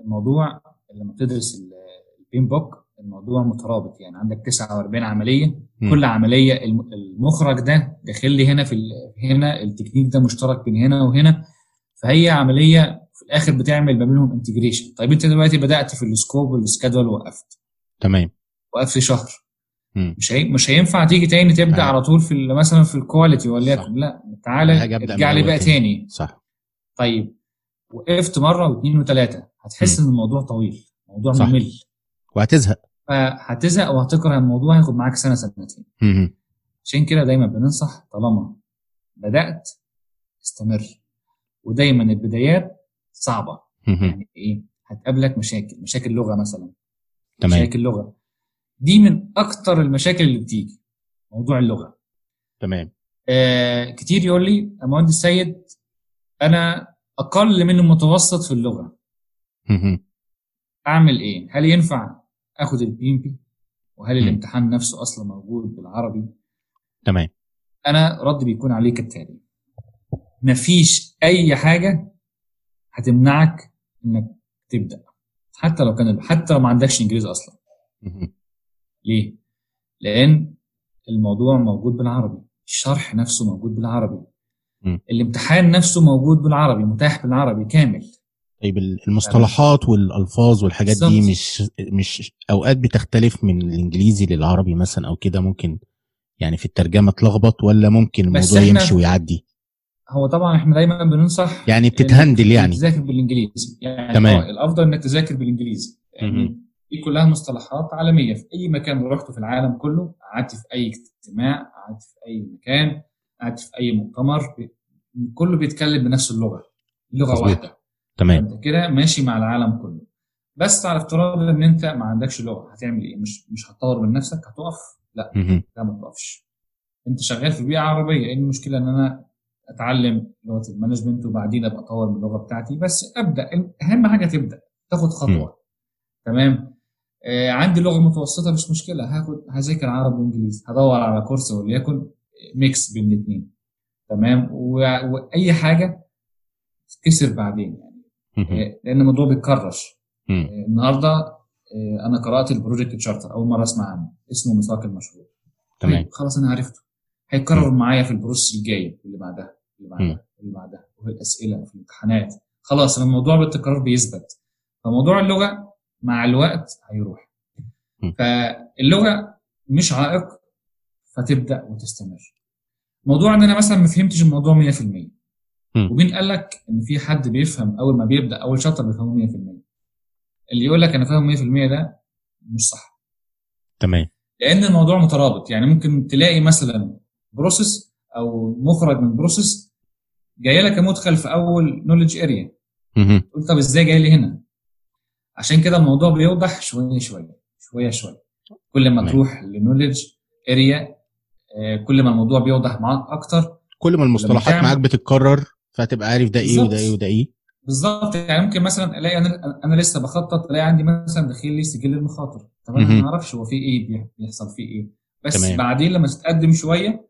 الموضوع لما بتدرس ال- ال PMBOK الموضوع مترابط. يعني عندك 49 عملية. مم. كل عملية الم- المخرج ده داخل لي هنا في هنا. التكنيك ده مشترك بين هنا وهنا. فهي عملية في الآخر بتعمل ما بينهم integration طيب أنت دلوقتي بدأت في ال scope وال schedule وقفت. تمام. وقفت شهر. مم. مش هي... مش هينفع تيجي تاني تبدأ آه. على طول في مثلا في ال quality. وليكن. لا تعالى ارجع لي بقى تاني. صح. طيب وقفت مرة واثنين وثلاثة. هتحس إن الموضوع طويل. موضوع صح. ممل. وهتزهق. فهتزهق وهتكره الموضوع هياخد معاك سنة سنتين. مم. عشان كده دايما بننصح طالما بدأت استمر. ودايما البدايات صعبة. يعني إيه؟ هتقابلك مشاكل مشاكل لغة مثلا. تمام. مشاكل لغة. دي من أكتر المشاكل اللي بتيجي موضوع اللغة. تمام. آه كتير يقول لي يا مهندس سيد أنا أقل من المتوسط في اللغة. أعمل إيه؟ هل ينفع آخد ال PMP وهل مم. الامتحان نفسه أصلا موجود بالعربي؟ تمام. أنا ردي بيكون عليه كالتالي. مفيش أي حاجة هتمنعك إنك تبدأ. حتى لو كان حتى لو ما عندكش إنجليزي أصلا. ليه؟ لأن الموضوع موجود بالعربي. الشرح نفسه موجود بالعربي. الامتحان نفسه موجود بالعربي متاح بالعربي كامل. طيب المصطلحات والألفاظ والحاجات دي بالظبط. مش مش أوقات بتختلف من الإنجليزي للعربي مثلا أو كده؟ ممكن يعني في الترجمة تلخبط ولا ممكن الموضوع يمشي ويعدي؟ هو طبعا إحنا دايما بننصح يعني بتتهندل يعني. تذاكر بالإنجليزي. يعني تمام. آه الأفضل إنك تذاكر بالإنجليزي. يعني. دي كلها مصطلحات عالمية. في أي مكان رحته في العالم كله قعدت في أي اجتماع قعدت في أي مكان قعدت في أي مؤتمر كله بيتكلم بنفس اللغة لغة. واحدة. تمام. انت كده ماشي مع العالم كله. بس على افتراض إن أنت ما عندكش لغة هتعمل إيه؟ مش مش هتطور من نفسك هتقف؟ لا. لا ما تقفش. أنت شغال في بيئة عربية إيه المشكلة إن أنا أتعلم لغة المانجمنت وبعدين أبقى أطور من اللغة بتاعتي بس أبدأ. أهم حاجة تبدأ تاخد خطوة. تمام؟ آه عندي لغة متوسطة مش مشكلة هاخد هذاكر عربي وإنجليزي هدور على كورس وليكن mix بين الاثنين تمام؟ و- وأي حاجة تكسر بعدين يعني. آه، لأن الموضوع بيتكرر. آه، النهارده آه، أنا قرأت ال project charter أول مرة أسمع عنه اسمه ميثاق المشروع. تمام. طيب خلاص أنا عرفته. هيتكرر معايا في ال process الجاي اللي بعدها. اللي. بعدها اللي بعدها وفي الاسئله وفي الامتحانات. خلاص الموضوع بالتكرار بيثبت. فموضوع اللغة مع الوقت هيروح. فاللغة مش عائق فتبدأ وتستمر. موضوع إن أنا مثلا ما فهمتش الموضوع 100% مم. ومين قال لك إن في حد بيفهم أول ما بيبدأ أول chapter بيفهمه 100% اللي يقول لك أنا فاهم 100% ده مش صح. تمام. لأن الموضوع مترابط. يعني ممكن تلاقي مثلا process أو مخرج من process جاي لك مدخل في أول knowledge area. تقول طب إزاي جاي لي هنا عشان كده الموضوع بيوضح شوية شوية شوية شوية كل ما. تروح ل knowledge area كل ما الموضوع بيوضح معاك أكتر كل ما المصطلحات معاك بتتكرر فهتبقى عارف ده إيه. وده إيه وده إيه بالظبط يعني ممكن مثلا ألاقي أنا أنا لسه بخطط ألاقي عندي مثلا داخل لي سجل المخاطر طب أنا. ما أعرفش هو في إيه بي- بيحصل فيه إيه بس تمام. بعدين لما تتقدم شوية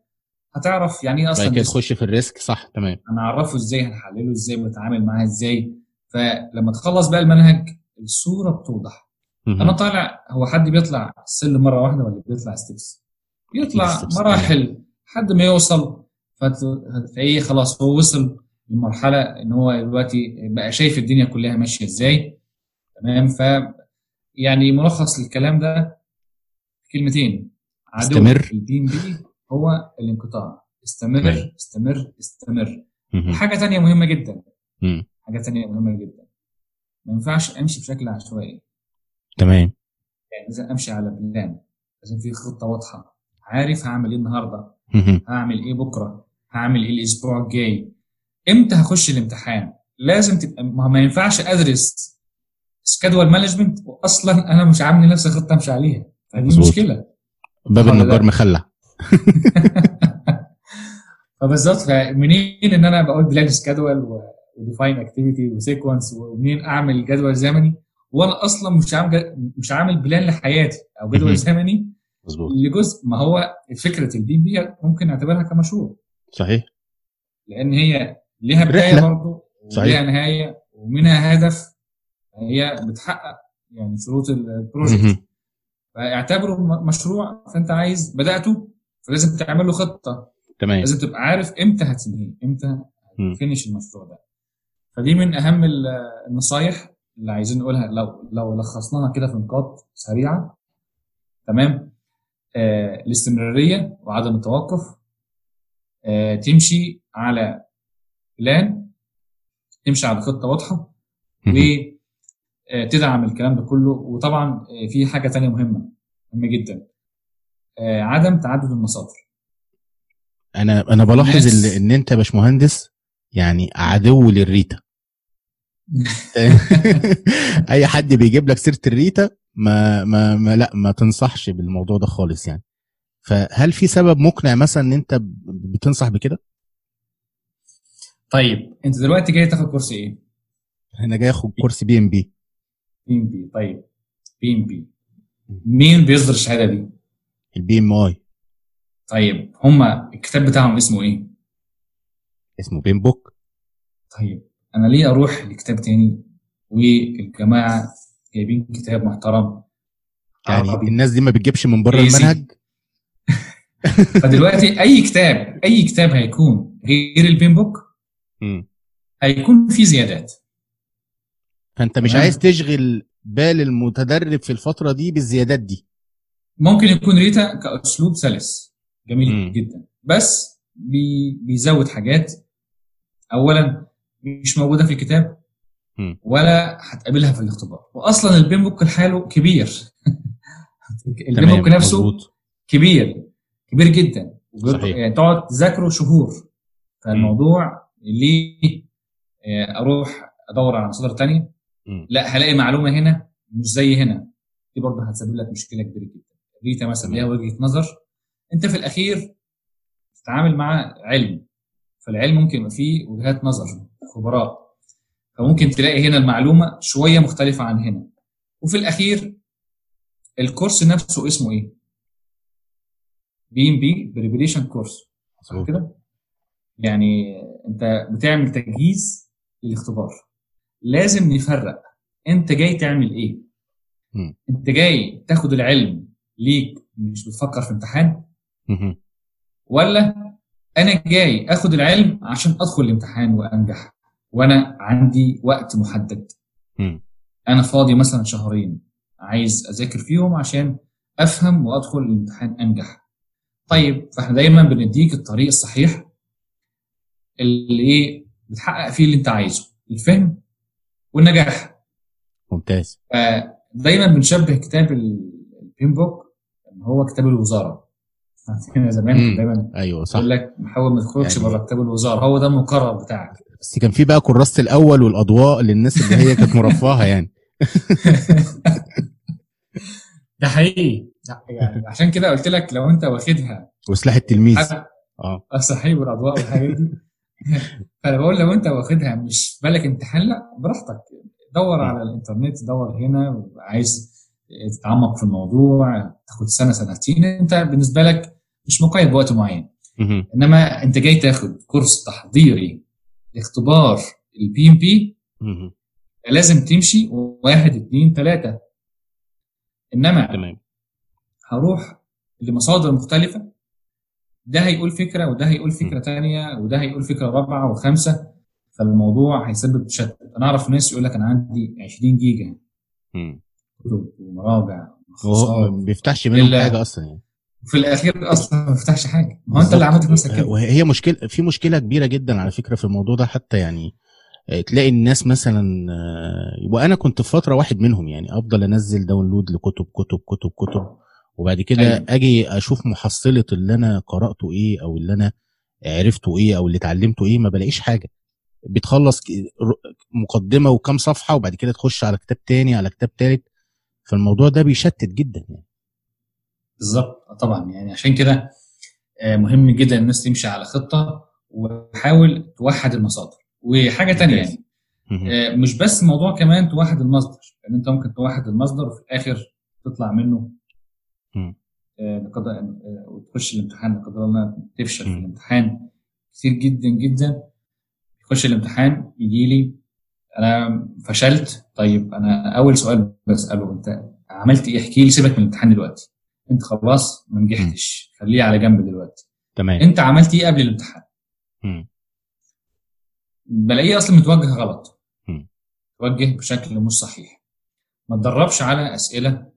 هتعرف يعني إيه أصلا بعد كده. تخش في ال risk. صح تمام. هنعرفه إزاي هنحلله إزاي بنتعامل معاه إزاي. فلما تخلص بقى المنهج الصورة بتوضح. أنا طالع هو حد بيطلع السلم مرة واحدة ولا بيطلع steps بيطلع. مراحل لحد ما يوصل. فتلاقيه خلاص هو وصل لمرحلة إن هو دلوقتي بقى شايف الدنيا كلها ماشية إزاي. تمام؟ ف يعني ملخص الكلام ده كلمتين. عدو استمر. ال PMP هو الانقطاع. استمر تمام. استمر استمر. مهم. وحاجه تانية مهمة جدا. مم. حاجة تانية مهمة جدا. ما ينفعش أمشي بشكل عشوائي. تمام. يعني لازم أمشي على plan. لازم في خطة واضحة. عارف هعمل إيه النهارده. هعمل إيه بكرة؟ هعمل إيه الأسبوع الجاي؟ إمتى هخش الامتحان؟ لازم تبقى ما ما ينفعش أدرس schedule management واصلا أنا مش عامل لنفسي خطة أمشي عليها. فدي. مشكلة. باب النجار؟ مخلع فبالظبط فمنين إن أنا بقول plan schedule و define activity و sequence ومنين أعمل جدول زمني وأنا أصلا مش عامل مش عامل plan لحياتي أو جدول. زمني مظبوط لجزء ما هو فكرة ال PMP ممكن نعتبرها كمشروع صحيح لأن هي ليها بداية. برضه صحيح. وليها نهاية ومنها هدف هي بتحقق يعني شروط ال project. فاعتبره مشروع فأنت عايز بدأته فلازم تعمل له خطة. تمام. لازم تبقى عارف إمتى هتنهيه إمتى. هتفنش المشروع ده. فدي من أهم ال- النصايح اللي عايزين نقولها. لو لو لخصناها كده في نقاط سريعة. تمام؟ آه الاستمرارية وعدم التوقف. آه تمشي على بلان تمشي على خطة واضحة. وتدعم الكلام ده كله. وطبعا آه، في حاجة تانية مهمة مهمة جدا. آه، عدم تعدد المصادر. أنا أنا بلاحظ ال- إن أنت يا باشمهندس يعني عدو للريتا. أي حد بيجيب لك سيرة الريتا ما ما ما لا ما تنصحش بالموضوع ده خالص يعني. فهل في سبب مقنع مثلا إن أنت بتنصح بكده؟ طيب أنت دلوقتي جاي تاخد كورس إيه؟ أنا جاي آخد كورس PMP بي ام بي طيب بي ام بي مين بيصدر الشهادة دي؟ ال PMI طيب هما الكتاب بتاعهم اسمه إيه؟ اسمه PMBOK طيب أنا ليه أروح لكتاب تاني والجماعة جايبين كتاب محترم يعني عربي. الناس دي ما بتجيبش من بره Easy. المنهج فدلوقتي أي كتاب أي كتاب هيكون غير ال PMBOK. هيكون فيه زيادات فأنت مش. عايز تشغل بال المتدرب في الفترة دي بالزيادات دي ممكن يكون Rita كأسلوب سلس. جميل مم. جدا. بس بي بيزود حاجات. اولا مش موجودة في الكتاب. ولا هتقابلها في الاختبار. واصلا ال PMBOK لحاله كبير. ال PMBOK نفسه مظبوط. كبير. كبير جدا. صحيح. يعني تقعد تذاكره شهور. فالموضوع ليه آه، أروح أدور على مصادر تانية. لا هلاقي معلومة هنا مش زي هنا. دي برضه هتسبب لك مشكلة كبيرة جدا. ريتا مثلا. ليها وجهة نظر أنت في الأخير تتعامل مع علم فالعلم ممكن يبقى فيه وجهات نظر خبراء فممكن تلاقي هنا المعلومة شوية مختلفة عن هنا وفي الأخير الكورس نفسه اسمه إيه؟ PMP preparation course صح. كده؟ يعني أنت بتعمل تجهيز للاختبار لازم نفرق أنت جاي تعمل إيه مم. أنت جاي تاخد العلم ليك مش بتفكر في امتحان. ولا أنا جاي آخد العلم عشان أدخل الامتحان وأنجح وأنا عندي وقت محدد. أنا فاضي مثلا شهرين عايز أذاكر فيهم عشان أفهم وأدخل الامتحان أنجح. طيب فإحنا دايما بنديك الطريق الصحيح اللي إيه بتحقق فيه اللي أنت عايزه الفهم والنجاح. ممتاز. فدايما بنشبه كتاب البين بوك إن هو كتاب الوزارة. عندنا زمان. كان دايما أيوه صح. يقول لك حاول ما تخرجش يعني- بره كتاب الوزارة. هو ده المقرر بتاعك. بس كان في بقى كراسه الأول والأضواء للناس اللي هي كانت مرفهة يعني. ده حقيقي. يعني عشان كده قلت لك لو أنت واخدها. وسلاح التلميذ. حاجة- آه. صحيح والأضواء والحاجات دي. فانا بقول لو أنت واخدها مش بالك امتحان لا براحتك. دور. على الإنترنت دور هنا عايز تتعمق في الموضوع تاخد سنة سنتين انت بالنسبة لك مش مقيد بوقت معين. إنما انت جاي تاخد كورس تحضيري لاختبار ال PMP. لازم تمشي واحد اتنين تلاتة. إنما تمام. هروح لمصادر مختلفة. ده هيقول فكرة وده هيقول فكرة تانية وده هيقول فكرة رابعة وخامسة. فالموضوع هيسبب تشتت أنا أعرف ناس يقول لك أنا عندي 20 جيجا. كتب ومراجع وهو ما بيفتحش منهم إلا- حاجة أصلا يعني. وفي الأخير أصلا ما فتحش حاجة. ما هو أنت اللي عملت نفسك كده. وهي مشكلة في مشكلة كبيرة جدا على فكرة في الموضوع ده حتى يعني آه، تلاقي الناس مثلا آه، وأنا كنت في فترة واحد منهم يعني أفضل أنزل داونلود لكتب كتب كتب كتب. وبعد كده أيوة. أجي أشوف محصلة اللي أنا قرأته إيه أو اللي أنا عرفته إيه أو اللي اتعلمته إيه ما بلاقيش حاجة. بتخلص مقدمة وكام صفحة وبعد كده تخش على كتاب تاني على كتاب تالت. فالموضوع ده بيشتت جدا يعني. بالظبط. آه طبعا. يعني عشان كده آه، مهم جدا الناس تمشي على خطة وحاول توحد المصادر. وحاجة تانية. يعني. آه، مش بس موضوع كمان توحد المصدر. لأن أنت ممكن توحد المصدر وفي الآخر تطلع منه لقدر وتخش الامتحان. لا قدر الله تفشل في. الامتحان. كتير جدا جدا. يخش الامتحان يجي لي أنا فشلت. طيب أنا أول سؤال بسأله أنت عملت إيه؟ احكي لي سيبك من الامتحان دلوقتي. أنت خلاص ما نجحتش. خليه على جنب دلوقتي. تمام. أنت عملت إيه قبل الامتحان. بلاقيه أصلا متوجه غلط. متوجه بشكل مش صحيح. ما تدربش على أسئلة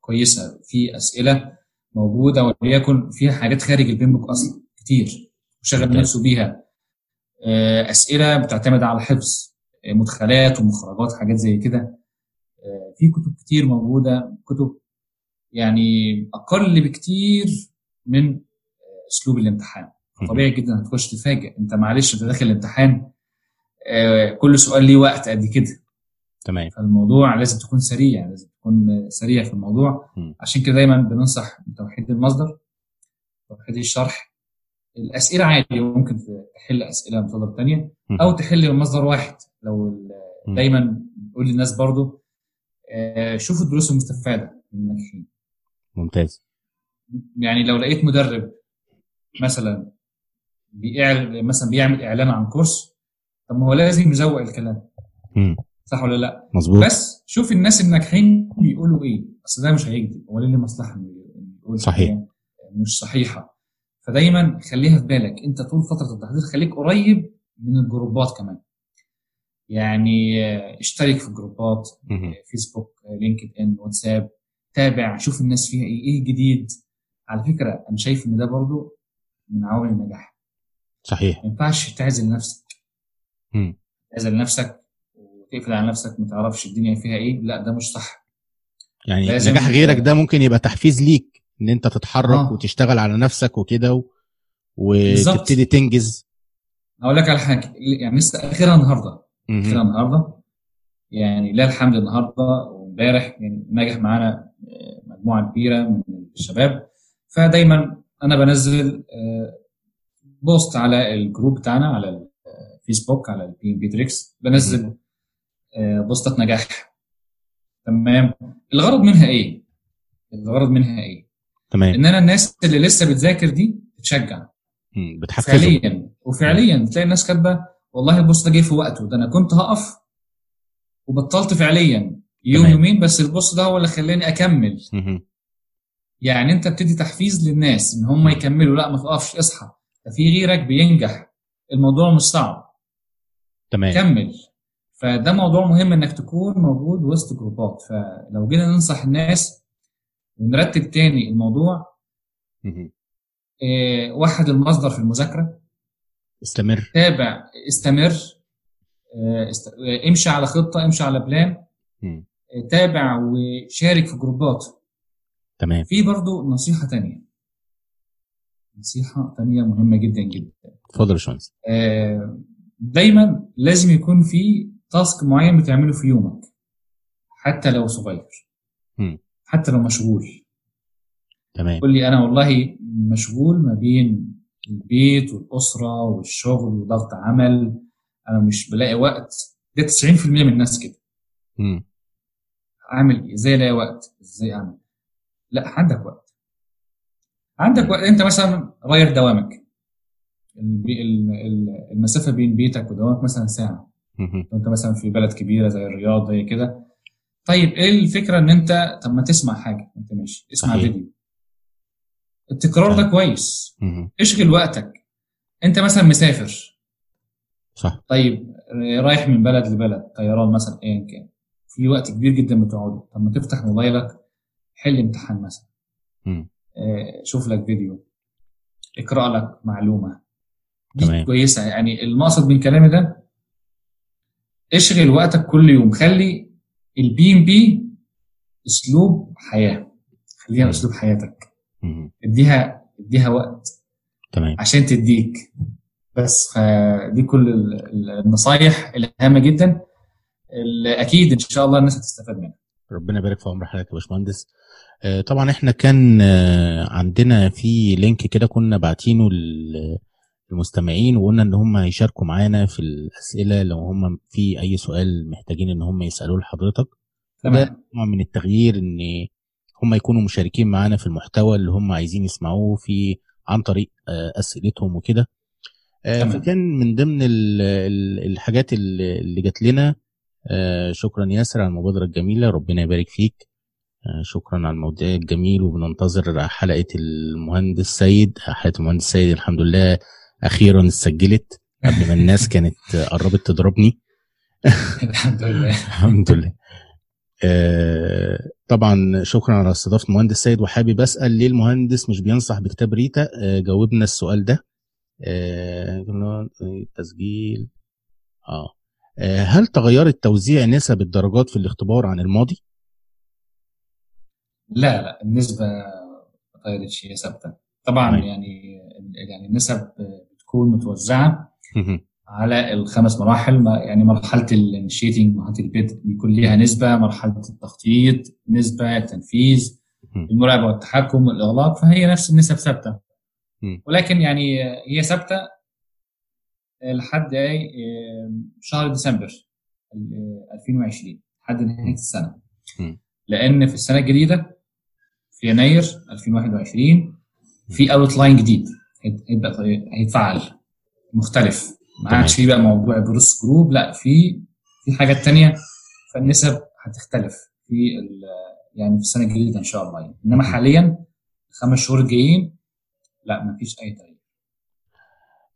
كويسة. في أسئلة موجودة وليكن فيها حاجات خارج البين بوك أصلا كتير. وشغل. نفسه بيها. آه، أسئلة بتعتمد على حفظ. آه، مدخلات ومخرجات حاجات زي كده. آه، في كتب كتير موجودة كتب يعني أقل بكتير من آه، أسلوب الامتحان. طبيعي جدا هتخش تتفاجئ. أنت معلش أنت داخل الامتحان آه، كل سؤال ليه وقت قد كده. تمام. فالموضوع لازم تكون سريع لازم تكون سريع في الموضوع. مم. عشان كده دايما بننصح بتوحيد المصدر توحيد الشرح. الأسئلة عادي ممكن تحل أسئلة من مصادر تانية مم. أو تحل من مصدر واحد. لو. دايما بقول للناس برضو آه، شوفوا الدروس المستفادة من الناجحين. ممتاز. يعني لو لقيت مدرب مثلا مثلا بيعمل إعلان عن كورس طب ما هو لازم يزوق الكلام. مم. صح ولا لا؟ مظبوط. بس شوف الناس الناجحين بيقولوا إيه. أصل ده مش هيكذب. هو ليه مصلحه إنه يقول صحيح. مش صحيحة؟ فدايما خليها في بالك. أنت طول فترة التحضير خليك قريب من الجروبات كمان. يعني آه، اشترك في الجروبات مهم. آه، فيسبوك آه، لينكد ان واتساب. تابع شوف الناس فيها إيه إيه جديد. على فكرة أنا شايف إن ده برضو من عوامل النجاح. صحيح. ما ينفعش تعزل نفسك. مم. تعزل نفسك وتقفل على نفسك ما تعرفش الدنيا فيها إيه. لا ده مش صح. يعني نجاح غيرك ده ممكن يبقى تحفيز ليك إن أنت تتحرك آه. وتشتغل على نفسك وكده و... وتبتدي تنجز. أقول لك على حاجة. يعني لسه اخرها النهارده اخرها النهارده. يعني لا الحمد النهارده وامبارح يعني نجح معانا آه، مجموعة كبيرة من الشباب. فدايما أنا بنزل آه، post على ال group بتاعنا على الفيسبوك على ال PMP Tricks بنزل آه، post ات نجاح. تمام. الغرض منها إيه؟ الغرض منها إيه؟ تمام. إن أنا الناس اللي لسه بتذاكر دي تشجع مم. بتحفزه فعليا. وفعليا تلاقي الناس كاتبة والله ال post ده جه في وقته. ده أنا كنت هقف وبطلت فعليا. يوم تمام. يومين بس ال post ده هو اللي خلاني أكمل. يعني أنت بتدي تحفيز للناس إن هم. يكملوا. لا ما تقفش اصحى. ده في غيرك بينجح. الموضوع مش صعب تمام. كمل. فده موضوع مهم إنك تكون موجود وسط group ات. فلو جينا ننصح الناس ونرتب تاني الموضوع. آه وحد المصدر في المذاكرة. استمر. تابع استمر است... آه امشي على خطة امشي على plan. آه تابع وشارك في group ات. تمام. في برضو نصيحة تانية. نصيحة تانية مهمة جدا جدا. اتفضل يا آه، دايما لازم يكون في تاسك معين بتعمله في يومك حتى لو صغير. مم. حتى لو مشغول. تمام. قول لي أنا والله مشغول ما بين البيت والأسرة والشغل وضغط عمل أنا مش بلاقي وقت. ده 90% من الناس كده. مم. أعمل إيه؟ إزاي ألاقي وقت؟ إزاي أعمل؟ لا عندك وقت. عندك وقت. أنت مثلا غير دوامك. المسافة بين بيتك ودوامك مثلا ساعة. أنت مثلا في بلد كبيرة زي الرياض زي كده. طيب إيه الفكرة إن أنت طب ما تسمع حاجة. وانت ماشي. اسمع صحيح. فيديو. التكرار ده كويس. مهم. اشغل وقتك. انت مثلا مسافر. صح. طيب رايح من بلد لبلد طيران مثلا ايا كان. في وقت كبير جدا بتقعده. طب ما تفتح موبايلك حل امتحان مثلا. آه، شوف لك فيديو. اقرأ لك معلومة. دي تمام. كويسة. يعني المقصد من كلامي ده اشغل وقتك كل يوم. خلي ال PMP أسلوب حياة. خليها. أسلوب حياتك. اديها اديها وقت تمام. عشان تديك. بس فدي كل ال- ال- النصايح الهامه جدا. اللي أكيد إن شاء الله الناس هتستفاد منها. ربنا يبارك في عمر حضرتك يا باشمهندس. آه، طبعا إحنا كان آه، عندنا في لينك كده كنا باعتينه لل- للمستمعين وقلنا إن هم هيشاركوا معانا في الأسئلة لو هم في أي سؤال محتاجين إن هم يسألوه لحضرتك. تمام. من التغيير إن هم يكونوا مشاركين معانا في المحتوى اللي هم عايزين يسمعوه في عن طريق آه، أسئلتهم وكده. آه،. فكان من ضمن ال- ال- الحاجات اللي جات لنا آه، شكرا ياسر على المبادرة الجميلة ربنا يبارك فيك. شكرا على الموضوع الجميل وبننتظر حلقة المهندس سيد. حلقة المهندس سيد الحمد لله أخيرا اتسجلت قبل ما الناس كانت قربت تضربني. الحمد لله. الحمد لله. آه، طبعا شكرا على استضافة المهندس سيد وحابب أسأل ليه المهندس مش بينصح بكتاب ريتا؟ آه، جاوبنا السؤال ده. آه، تسجيل. آه. هل تغيرت توزيع نسب الدرجات في الاختبار عن الماضي؟ لا لا النسبة ما اتغيرتش هي ثابتة. طبعا. يعني يعني النسب بتكون متوزعة. على الخمس مراحل. يعني مرحلة الانشيتنج مرحلة البدء بيكون ليها نسبة مرحلة التخطيط نسبة التنفيذ مم. المراقبة والتحكم والإغلاق فهي نفس النسب ثابتة. مم. ولكن يعني هي ثابتة لحد شهر ديسمبر 2020 لحد نهاية السنة. مم. لأن في السنة الجديدة في يناير 2021 في outline جديد هيتفعل مختلف. ما. عادش في بقى موضوع process group لا في في حاجات تانية فالنسب هتختلف في يعني في السنة الجديده إن شاء الله يعني. إنما حاليا الخمس شهور الجايين لا ما فيش أي تغيير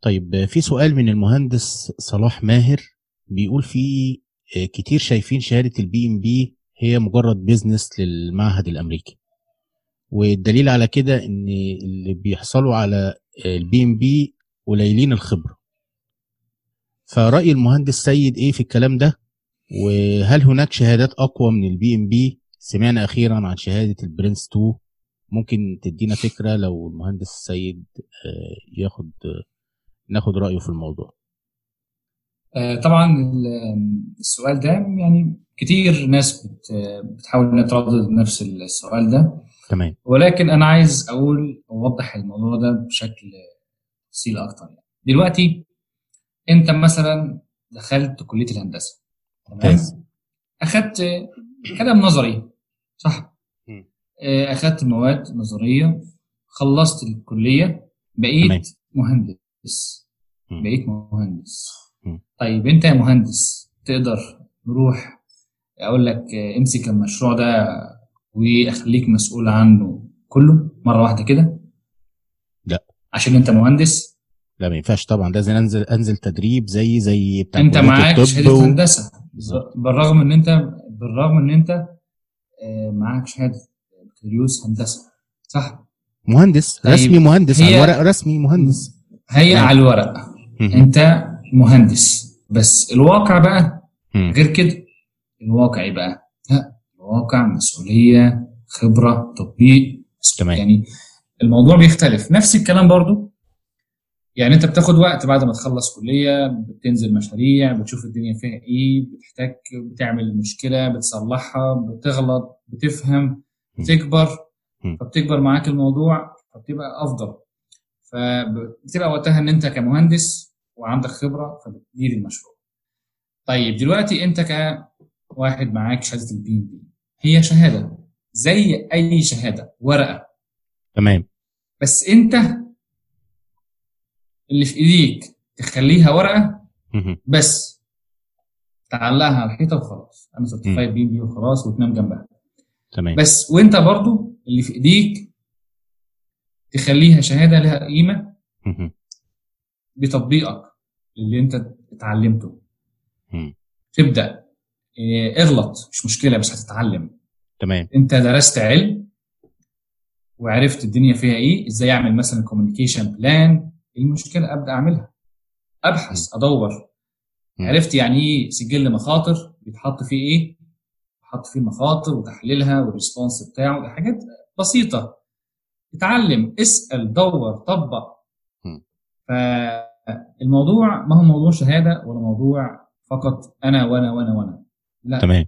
طيب في سؤال من المهندس صلاح ماهر بيقول في آه، كتير شايفين شهادة ال PMP هي مجرد business للمعهد الأمريكي والدليل على كده إن اللي بيحصلوا على ال PMP قليلين الخبرة فرأي المهندس سيد إيه في الكلام ده؟ وهل هناك شهادات أقوى من ال PMP سمعنا أخيرا عن شهادة ال PRINCE2 ممكن تدينا فكرة لو المهندس سيد آه، ياخد ناخد رأيه في الموضوع. آه، طبعا ال- السؤال ده يعني كتير ناس بت- بتحاول إنها تردد نفس السؤال ده. تمام. ولكن أنا عايز أقول أوضح الموضوع ده بشكل تفصيل أكتر يعني. دلوقتي انت مثلا دخلت كلية الهندسة تمام ممتاز أخدت كلام نظري صح. آه، أخدت مواد نظرية خلصت الكلية بقيت تمام. مهندس. بقيت مهندس. طيب انت يا مهندس تقدر نروح أقول لك امسك المشروع ده وأخليك مسؤول عنه كله مرة واحدة كده لا. عشان انت مهندس لا ما ينفعش طبعا لازم أنزل أنزل تدريب زي زي بتاع أنت معاك شهادة و- هندسة بالظبط. بالرغم إن أنت بالرغم إن أنت آه، معاك شهادة بكالوريوس هندسة صح مهندس طيب، رسمي مهندس على الورق رسمي مهندس هي نعم. على الورق. أنت مهندس بس الواقع بقى. غير كده الواقع إيه بقى لا الواقع مسؤولية خبرة تطبيق تمام. يعني الموضوع بيختلف نفس الكلام برضو يعني انت بتاخد وقت بعد ما تخلص كلية بتنزل مشاريع بتشوف الدنيا فيها إيه بتحتاج بتعمل مشكلة بتصلحها بتغلط بتفهم بتكبر. فبتكبر معاك الموضوع فبتبقى أفضل. فبتبقى وقتها إن أنت كمهندس وعندك خبرة فبتدير المشروع. طيب دلوقتي أنت كواحد معاك شهادة ال PMP هي شهادة زي أي شهادة ورقة. تمام. بس أنت اللي في إيديك تخليها ورقة. بس تعلقها على الحيطة وخلاص. أنا certified PMP وخلاص وتنام جنبها. تمام. بس وأنت برضو اللي في إيديك تخليها شهادة لها قيمة. بتطبيقك اللي أنت اتعلمته. تبدأ إيه، اغلط مش مشكلة بس هتتعلم. تمام. أنت درست علم وعرفت الدنيا فيها إيه إزاي أعمل مثلا communication plan المشكلة أبدأ أعملها. أبحث أدور. عرفت يعني إيه سجل مخاطر بيتحط فيه إيه؟ بيتحط فيه المخاطر وتحليلها وال response بتاعه حاجات بسيطة. اتعلم اسأل دور طبق. فالموضوع ما هو موضوع شهادة ولا موضوع فقط أنا وأنا وأنا وأنا. لا. تمام.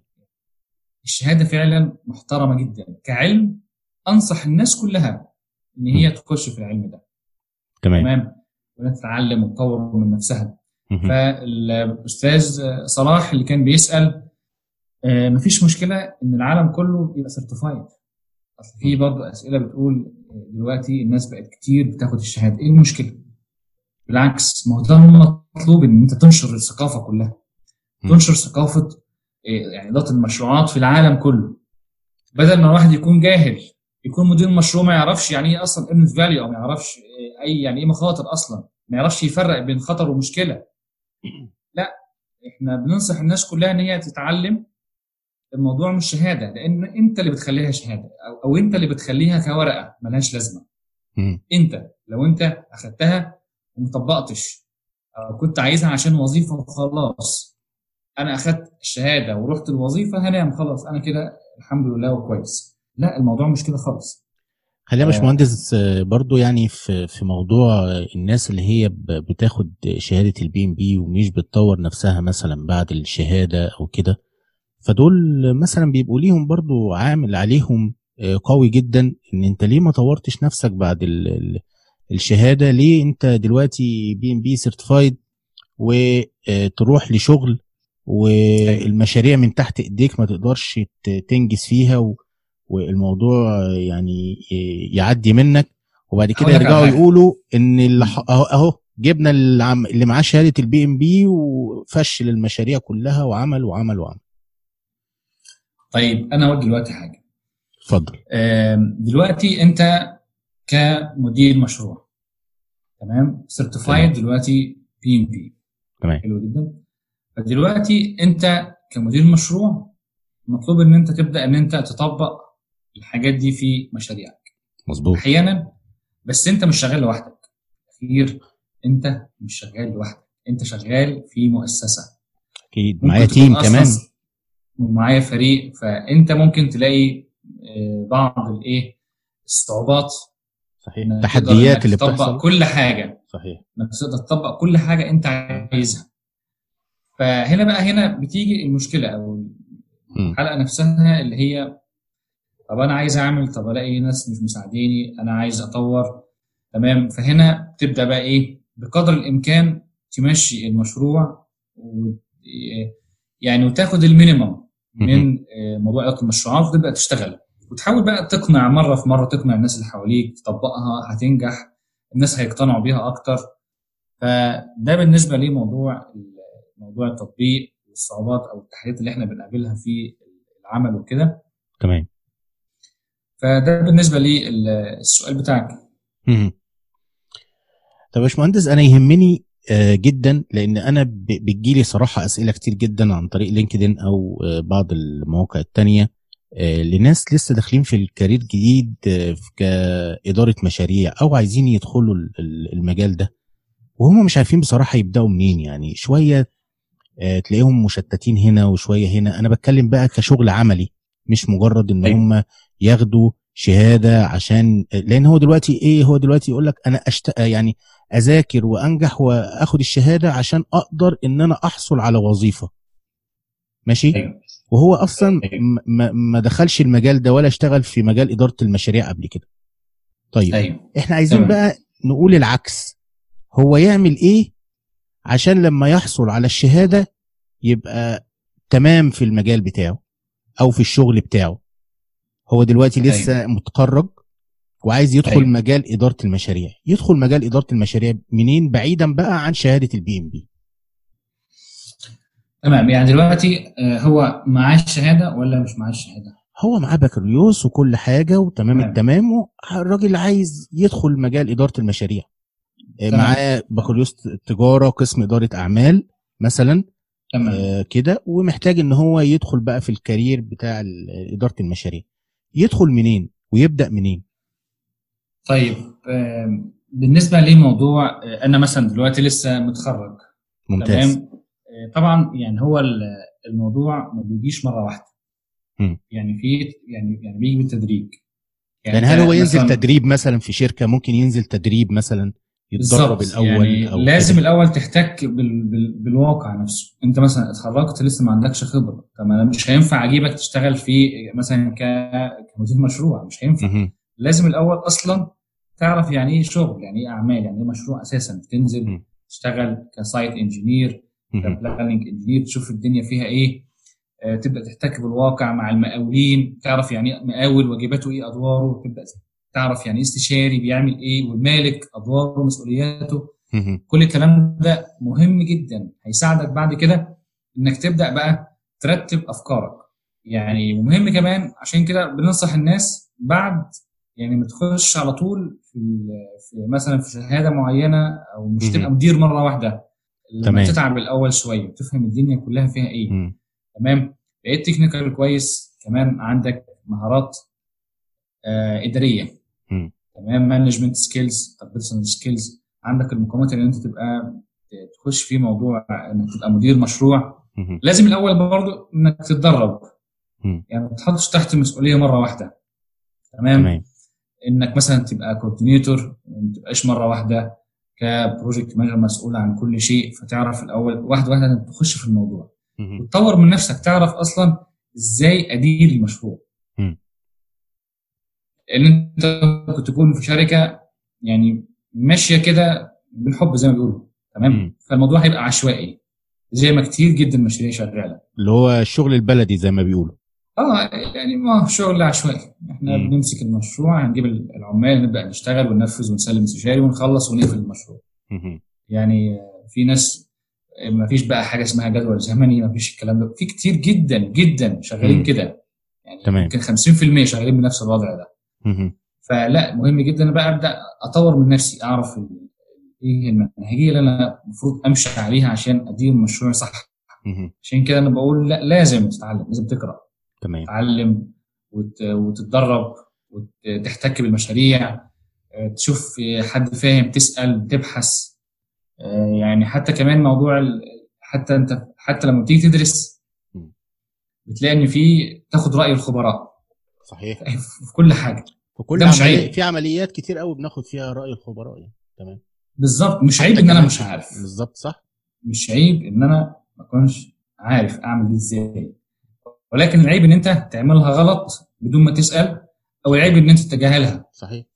الشهادة فعلا محترمة جدا. كعلم أنصح الناس كلها إن هي تخش في العلم ده. تمام. تمام. وانها تتعلم وتطور من نفسها. فالأستاذ صلاح اللي كان بيسأل آه، مفيش مشكلة إن العالم كله يبقى سيرتيفايد أصل في برضه أسئلة بتقول دلوقتي الناس بقت كتير بتاخد الشهادة. إيه المشكلة؟ بالعكس ما هو ده المطلوب إن أنت تنشر الثقافة كلها. تنشر ثقافة آه، يعني اداره المشروعات في العالم كله. بدل ما الواحد يكون جاهل يكون مدير مشروع ما يعرفش يعني إيه أصلا earned value أو ما يعرفش آه، أي يعني إيه مخاطر أصلا. ما يعرفش يفرق بين خطر ومشكلة. لا إحنا بننصح الناس كلها إن هي تتعلم الموضوع مش شهادة لأن أنت اللي بتخليها شهادة أو, أو أنت اللي بتخليها كورقة ملهاش لازمة. أنت لو أنت أخدتها وما طبقتش أو كنت عايزها عشان وظيفة وخلاص أنا أخدت الشهادة ورحت الوظيفة هنام خلاص أنا كده الحمد لله وكويس. لا الموضوع مش كده خالص خلينا يا آه. باشمهندس آه، برضو يعني في في موضوع الناس اللي هي بتاخد شهادة ال PMP ومش بتطور نفسها مثلا بعد الشهادة أو كده فدول مثلا بيبقوا ليهم برضو عامل عليهم آه، قوي جدا إن أنت ليه ما طورتش نفسك بعد ال ال الشهادة ليه أنت دلوقتي PMP certified وتروح لشغل والمشاريع من تحت إيديك ما تقدرش تنجز فيها و والموضوع يعني يعدي منك وبعد كده يرجعوا. يقولوا إن أهو جبنا اللي معاه شهادة ال PMP وفشل المشاريع كلها وعمل وعمل وعمل. طيب أنا أقول دلوقتي حاجة. اتفضل. دلوقتي أنت كمدير مشروع تمام؟ certified دلوقتي PMP تمام. حلو جدا. فدلوقتي أنت كمدير مشروع مطلوب إن أنت تبدأ إن أنت تطبق الحاجات دي في مشاريعك. مظبوط. أحيانا بس أنت مش شغال لوحدك. أكيد أنت مش شغال لوحدك. أنت شغال في مؤسسة. أكيد. معايا تيم كمان. ومعايا فريق. فأنت ممكن تلاقي آه، بعض الإيه الصعوبات. صحيح. التحديات اللي بتحصل. كل حاجة. صحيح. إنك تقدر تطبق كل حاجة أنت عايزها. فهنا بقى هنا بتيجي المشكلة أو. الحلقة نفسها اللي هي طب أنا عايز أعمل طب ألاقي ناس مش مساعديني أنا عايز أطور. تمام؟ فهنا تبدأ بقى إيه؟ بقدر الإمكان تمشي المشروع و يعني وتاخد المينيمم من آه، موضوع اداره المشروعات وتبدأ تشتغل. وتحاول بقى تقنع مرة في مرة تقنع الناس اللي حواليك تطبقها هتنجح الناس هيقتنعوا بيها أكتر. فده بالنسبة لموضوع موضوع التطبيق الصعوبات أو التحديات اللي إحنا بنقابلها في العمل وكده. تمام. فده بالنسبة للسؤال بتاعك. طب يا باشمهندس أنا يهمني آه، جدا لأن أنا بتجيلي صراحة أسئلة كتير جدا عن طريق لينكدين أو آه، بعض المواقع التانية آه، لناس لسه داخلين في الكارير جديد كإدارة مشاريع أو عايزين يدخلوا ال- ال- المجال ده وهم مش عارفين بصراحة يبدأوا منين يعني شوية تلاقيهم مشتتين هنا وشوية هنا أنا بتكلم بقى كشغل عملي مش مجرد إن أيوة. هم ياخدوا شهادة عشان لأن هو دلوقتي إيه هو دلوقتي يقول لك أنا أشت... يعني أذاكر وأنجح وأخد الشهادة عشان أقدر إن أنا أحصل على وظيفة. ماشي؟ أيوه. وهو أصلا أيوة. م- ما ما دخلش المجال ده ولا اشتغل في مجال إدارة المشاريع قبل كده. طيب أيوه. إحنا عايزين تمام. بقى نقول العكس. هو يعمل إيه عشان لما يحصل على الشهادة يبقى تمام في المجال بتاعه أو في الشغل بتاعه؟ هو دلوقتي لسه أيوة. متخرج وعايز يدخل أيوة. أيوة. مجال إدارة المشاريع يدخل مجال إدارة المشاريع منين بعيدا بقى عن شهادة ال PMP تمام يعني دلوقتي آه، هو معاه الشهادة ولا مش معاه الشهادة؟ هو معاه بكالوريوس وكل حاجة وتمام تمام. التمام الراجل عايز يدخل مجال إدارة المشاريع آه، تمام. معاه بكالوريوس تجارة قسم إدارة أعمال مثلا تمام آه، كده ومحتاج إن هو يدخل بقى في ال career بتاع إدارة المشاريع يدخل منين ويبدأ منين؟ طيب بالنسبة لموضوع آه، أنا مثلا دلوقتي لسه متخرج ممتاز. تمام؟ آه، طبعا يعني هو ال- الموضوع ما بيجيش مرة واحدة. مم. يعني في يعني يعني بيجي بالتدريج. يعني هل هو ينزل مثلاً- تدريب مثلا في شركة؟ ممكن ينزل تدريب مثلا؟ يتدرب. الأول يعني أو لازم كده؟ الأول تحتك بال... بال... بالواقع نفسه أنت مثلا اتخرجت لسه ما عندكش خبرة طب أنا مش هينفع أجيبك تشتغل في مثلا ك... كمدير مشروع مش هينفع. لازم الأول أصلا تعرف يعني إيه شغل يعني إيه أعمال يعني إيه مشروع أساسا تنزل مم. تشتغل ك site engineer. ك planning engineer تشوف الدنيا فيها إيه آه، تبدأ تحتك بالواقع مع المقاولين تعرف يعني إيه مقاول واجباته إيه أدواره تبدأ تعرف يعني إيه استشاري بيعمل إيه والمالك أدواره ومسؤولياته. كل الكلام ده مهم جدا هيساعدك بعد كده إنك تبدأ بقى ترتب أفكارك يعني ومهم كمان عشان كده بننصح الناس بعد يعني ما تخش على طول في, في مثلا في شهادة معينة أو مش. تبقى مدير مرة واحدة تمام. لما تتعب الأول شوية وتفهم الدنيا كلها فيها إيه مم. تمام بقيت technical كويس كمان عندك مهارات آه إدارية. تمام. management skills طب personal skills عندك المقومات اللي انت تبقى تخش في موضوع انك تبقى مدير مشروع. مهم. لازم الأول برضو إنك تتدرب. مم. يعني ما تحطش تحت مسؤولية مرة واحدة. تمام, تمام. إنك مثلا تبقى coordinator ما تبقاش مرة واحدة ك project manager مسؤول عن كل شيء. فتعرف الأول واحدة واحدة تخش في الموضوع. وتطور من نفسك. تعرف أصلا إزاي أدير المشروع. مم. إن أنت كنت تكون في شركة يعني ماشية كده بالحب زي ما بيقولوا تمام مم. فالموضوع هيبقى عشوائي زي ما كتير جدا مشاريع شغالة اللي هو الشغل البلدي زي ما بيقولوا آه يعني ما هو شغل عشوائي إحنا مم. بنمسك المشروع هنجيب العمال نبدأ نشتغل وننفذ ونسلم استشاري ونخلص ونقفل المشروع مهم. يعني في ناس ما فيش بقى حاجة اسمها جدول زمني ما فيش الكلام ده في كتير جدا جدا شغالين. كده يعني تمام. يمكن 50% شغالين بنفس الوضع ده. فلا مهم جدا بقى أبدأ أطور من نفسي أعرف إيه المنهجية اللي أنا المفروض أمشي عليها عشان أدير المشروع صح. عشان كده أنا بقول لا لازم تتعلم لازم تقرأ تمام. تتعلم وت- وتتدرب وتحتك بالمشاريع آه، تشوف حد فاهم تسأل تبحث آه، يعني حتى كمان موضوع ال- حتى أنت حتى لما بتيجي تدرس. بتلاقي إن في تاخد رأي الخبراء. صحيح. في كل حاجة. في كل ده مش عملية عيب. في عمليات كتير قوي بناخد فيها رأي الخبراء يعني. تمام. بالظبط. مش عيب إن أنا مش عارف. بالظبط صح. مش عيب إن أنا ما أكونش عارف أعمل دي إزاي. ولكن العيب إن أنت تعملها غلط بدون ما تسأل أو العيب إن أنت تتجاهلها صحيح.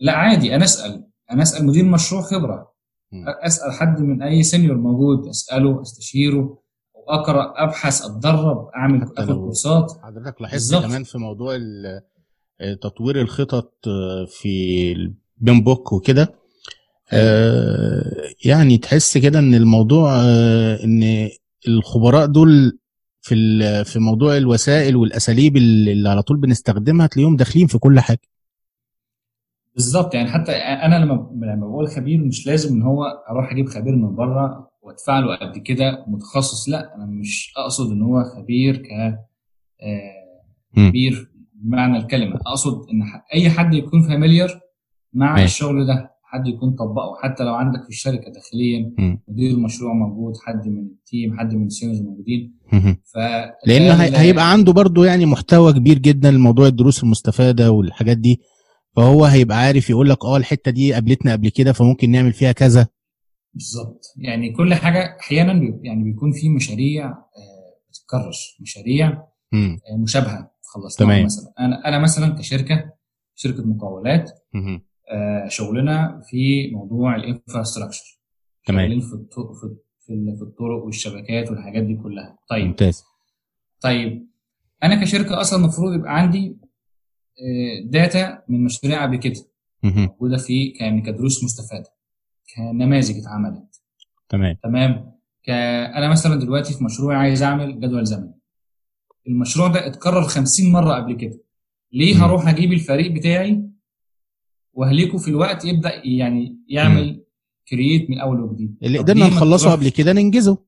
لا عادي. أنا أسأل. أنا أسأل مدير مشروع خبرة. مم. أسأل حد من أي سينيور موجود. أسأله أستشيره. واقرا أبحث أتدرب أعمل آخد كورسات. حضرتك لاحظت. كمان في موضوع ال- تطوير الخطط آه، في البين بوك وكده. آه، يعني تحس كده إن الموضوع آه، إن الخبراء دول في ال- في موضوع الوسائل والأساليب اللي على طول بنستخدمها تلاقيهم داخلين في كل حاجة. بالظبط. يعني حتى أنا لما لما بقول خبير مش لازم إن هو أروح أجيب خبير من بره وأدفع له قد كده متخصص لأ أنا مش أقصد إن هو خبير ك آه،. خبير بمعنى الكلمة أقصد إن أي حد يكون familiar مع ماشي. الشغل ده حد يكون طبقه حتى لو عندك في الشركة داخليا. مدير مشروع موجود حد من ال team حد من ال seniors موجودين. ف لأن هيبقى عنده برضو يعني محتوى كبير جدا لموضوع الدروس المستفادة والحاجات دي فهو هيبقى عارف يقول لك آه الحتة دي قابلتنا قبل كده فممكن نعمل فيها كذا بالظبط يعني كل حاجة أحيانا يعني بيكون في مشاريع آه، بتتكرر مشاريع. آه، مشابهة خلصناها تمام. مثلا أنا أنا مثلا كشركة شركة مقاولات. آه، شغلنا في موضوع الإنفراستراكشر تمام. في في في ال- في الطرق والشبكات والحاجات دي كلها طيب ممتاز طيب أنا كشركة أصلا المفروض يبقى عندي آه، data من مشاريع قبل كده. موجودة في كان كدروس مستفادة كنماذج اتعملت تمام تمام. أنا مثلا دلوقتي في مشروع عايز أعمل جدول زمني المشروع ده اتكرر 50 مرة قبل كده. ليه مم. هروح أجيب الفريق بتاعي وأهلكه في الوقت يبدأ يعني يعمل create من أول وجديد؟ اللي قدرنا نخلصه قبل كده ننجزه.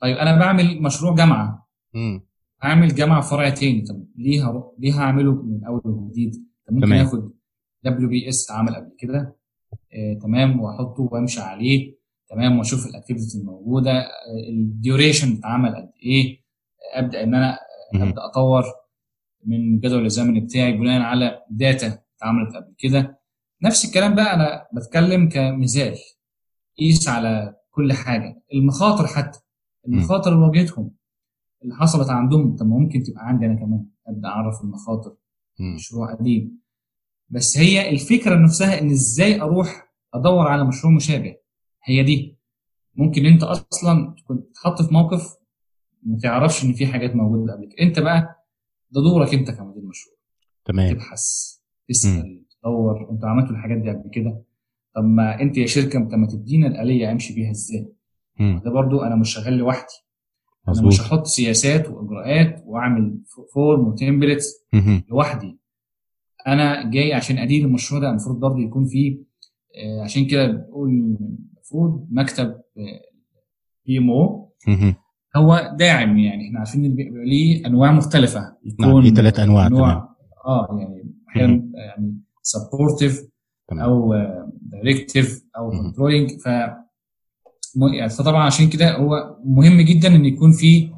طيب أنا بعمل مشروع جامعة. مم. هعمل جامعة فرع تاني. طب ليه هروح ليه هعمله من أول وجديد؟ طب ممكن تمام. آخد WBS اتعمل قبل كده. آه تمام. وأحطه وأمشي عليه. تمام. وأشوف ال activities الموجودة. آه ال duration اتعمل قد إيه. أبدأ إن أنا. أبدأ أطور من الجدول الزمني بتاعي بناء على data اتعملت قبل كده. نفس الكلام بقى أنا بتكلم كمثال. قيس على كل حاجة. المخاطر حتى. المخاطر اللي واجهتهم. اللي حصلت عندهم. طب ممكن تبقى عندي أنا كمان. أبدأ أعرف المخاطر. مشروع قديم. بس هي الفكرة نفسها إن إزاي أروح أدور على مشروع مشابه. هي دي. ممكن أنت أصلا تكون تحط في موقف ما تعرفش إن في حاجات موجودة قبل كده. أنت بقى ده دورك أنت كمدير مشروع. تمام. تبحث تسأل تدور. أنتوا عملتوا الحاجات دي قبل كده. طب ما أنت يا شركة طب ما تدينا الآلية أمشي بيها إزاي. ده برضو أنا مش شغال لوحدي. أنا مش هحط سياسات وإجراءات وأعمل form و templates. لوحدي. أنا جاي عشان أدير المشروع ده. المفروض برضه يكون فيه آه، عشان كده بقول المفروض مكتب PMO. هو داعم يعني. إحنا عارفين إن بيبقى ليه أنواع مختلفة. نعم، ليه تلات أنواع، تمام. آه يعني أحيانا يعني supportive أو directive أو مهم. controlling ف يعني فطبعا عشان كده هو مهم جدا إن يكون في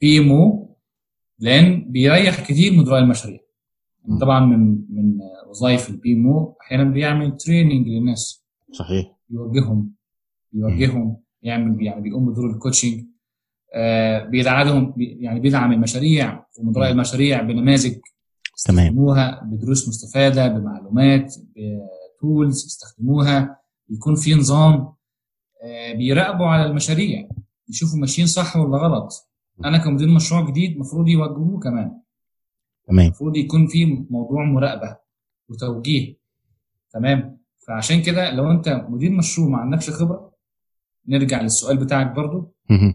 PMO لأن بيريح كتير مدراء المشاريع. طبعا من من وظائف ال PMO أحيانا بيعمل training للناس. صحيح. يوجههم يوجههم يعمل يعني بيقوم بدور ال coaching آه بيدعمهم بي- يعني بيدعم المشاريع ومدراء. المشاريع بنماذج تمام. يستخدموها بدروس مستفادة بمعلومات ب tools يستخدموها يكون في نظام آه، بيراقبوا على المشاريع يشوفوا ماشيين صح ولا غلط. أنا كمدير مشروع جديد المفروض يوجهوه كمان. تمام. المفروض يكون في موضوع مراقبة وتوجيه. تمام؟ فعشان كده لو أنت مدير مشروع ما عندكش خبرة نرجع للسؤال بتاعك برضو. آه،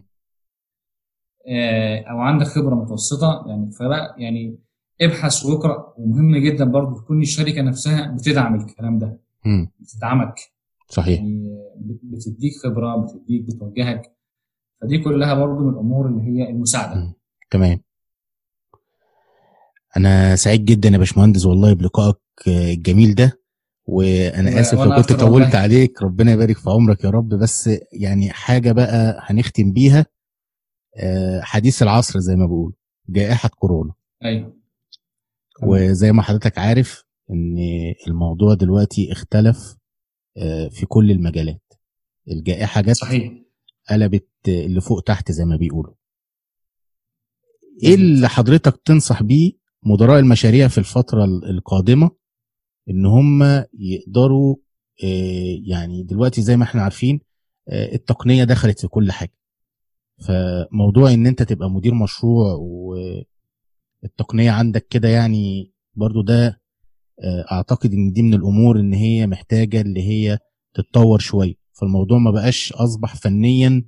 أو عندك خبرة متوسطة يعني فلا يعني ابحث واقرأ. ومهم جدا برضو تكون الشركة نفسها بتدعم الكلام ده مم. بتدعمك. صحيح. يعني بت- بتديك خبرة بتديك بتوجهك. فدي كلها برضو من الأمور اللي هي المساعدة. تمام. أنا سعيد جدا يا باشمهندس والله بلقائك آه، الجميل ده. وأنا آسف لو كنت طولت. عليك ربنا يبارك في عمرك يا رب. بس يعني حاجة بقى هنختم بيها. آه، حديث العصر زي ما بقول جائحة كورونا. أيوه. وزي ما حضرتك عارف إن الموضوع دلوقتي اختلف آه، في كل المجالات. الجائحة جت صحيح. قلبت اللي فوق تحت زي ما بيقولوا. إيه اللي حضرتك تنصح بيه مدراء المشاريع في الفترة ال- القادمة؟ إن هم يقدروا آه، يعني دلوقتي زي ما إحنا عارفين آه، التقنية دخلت في كل حاجة. فموضوع إن أنت تبقى مدير مشروع والتقنية عندك كده يعني برضو ده آه، أعتقد إن دي من الأمور إن هي محتاجة اللي هي تتطور شوية. فالموضوع ما بقاش أصبح فنيا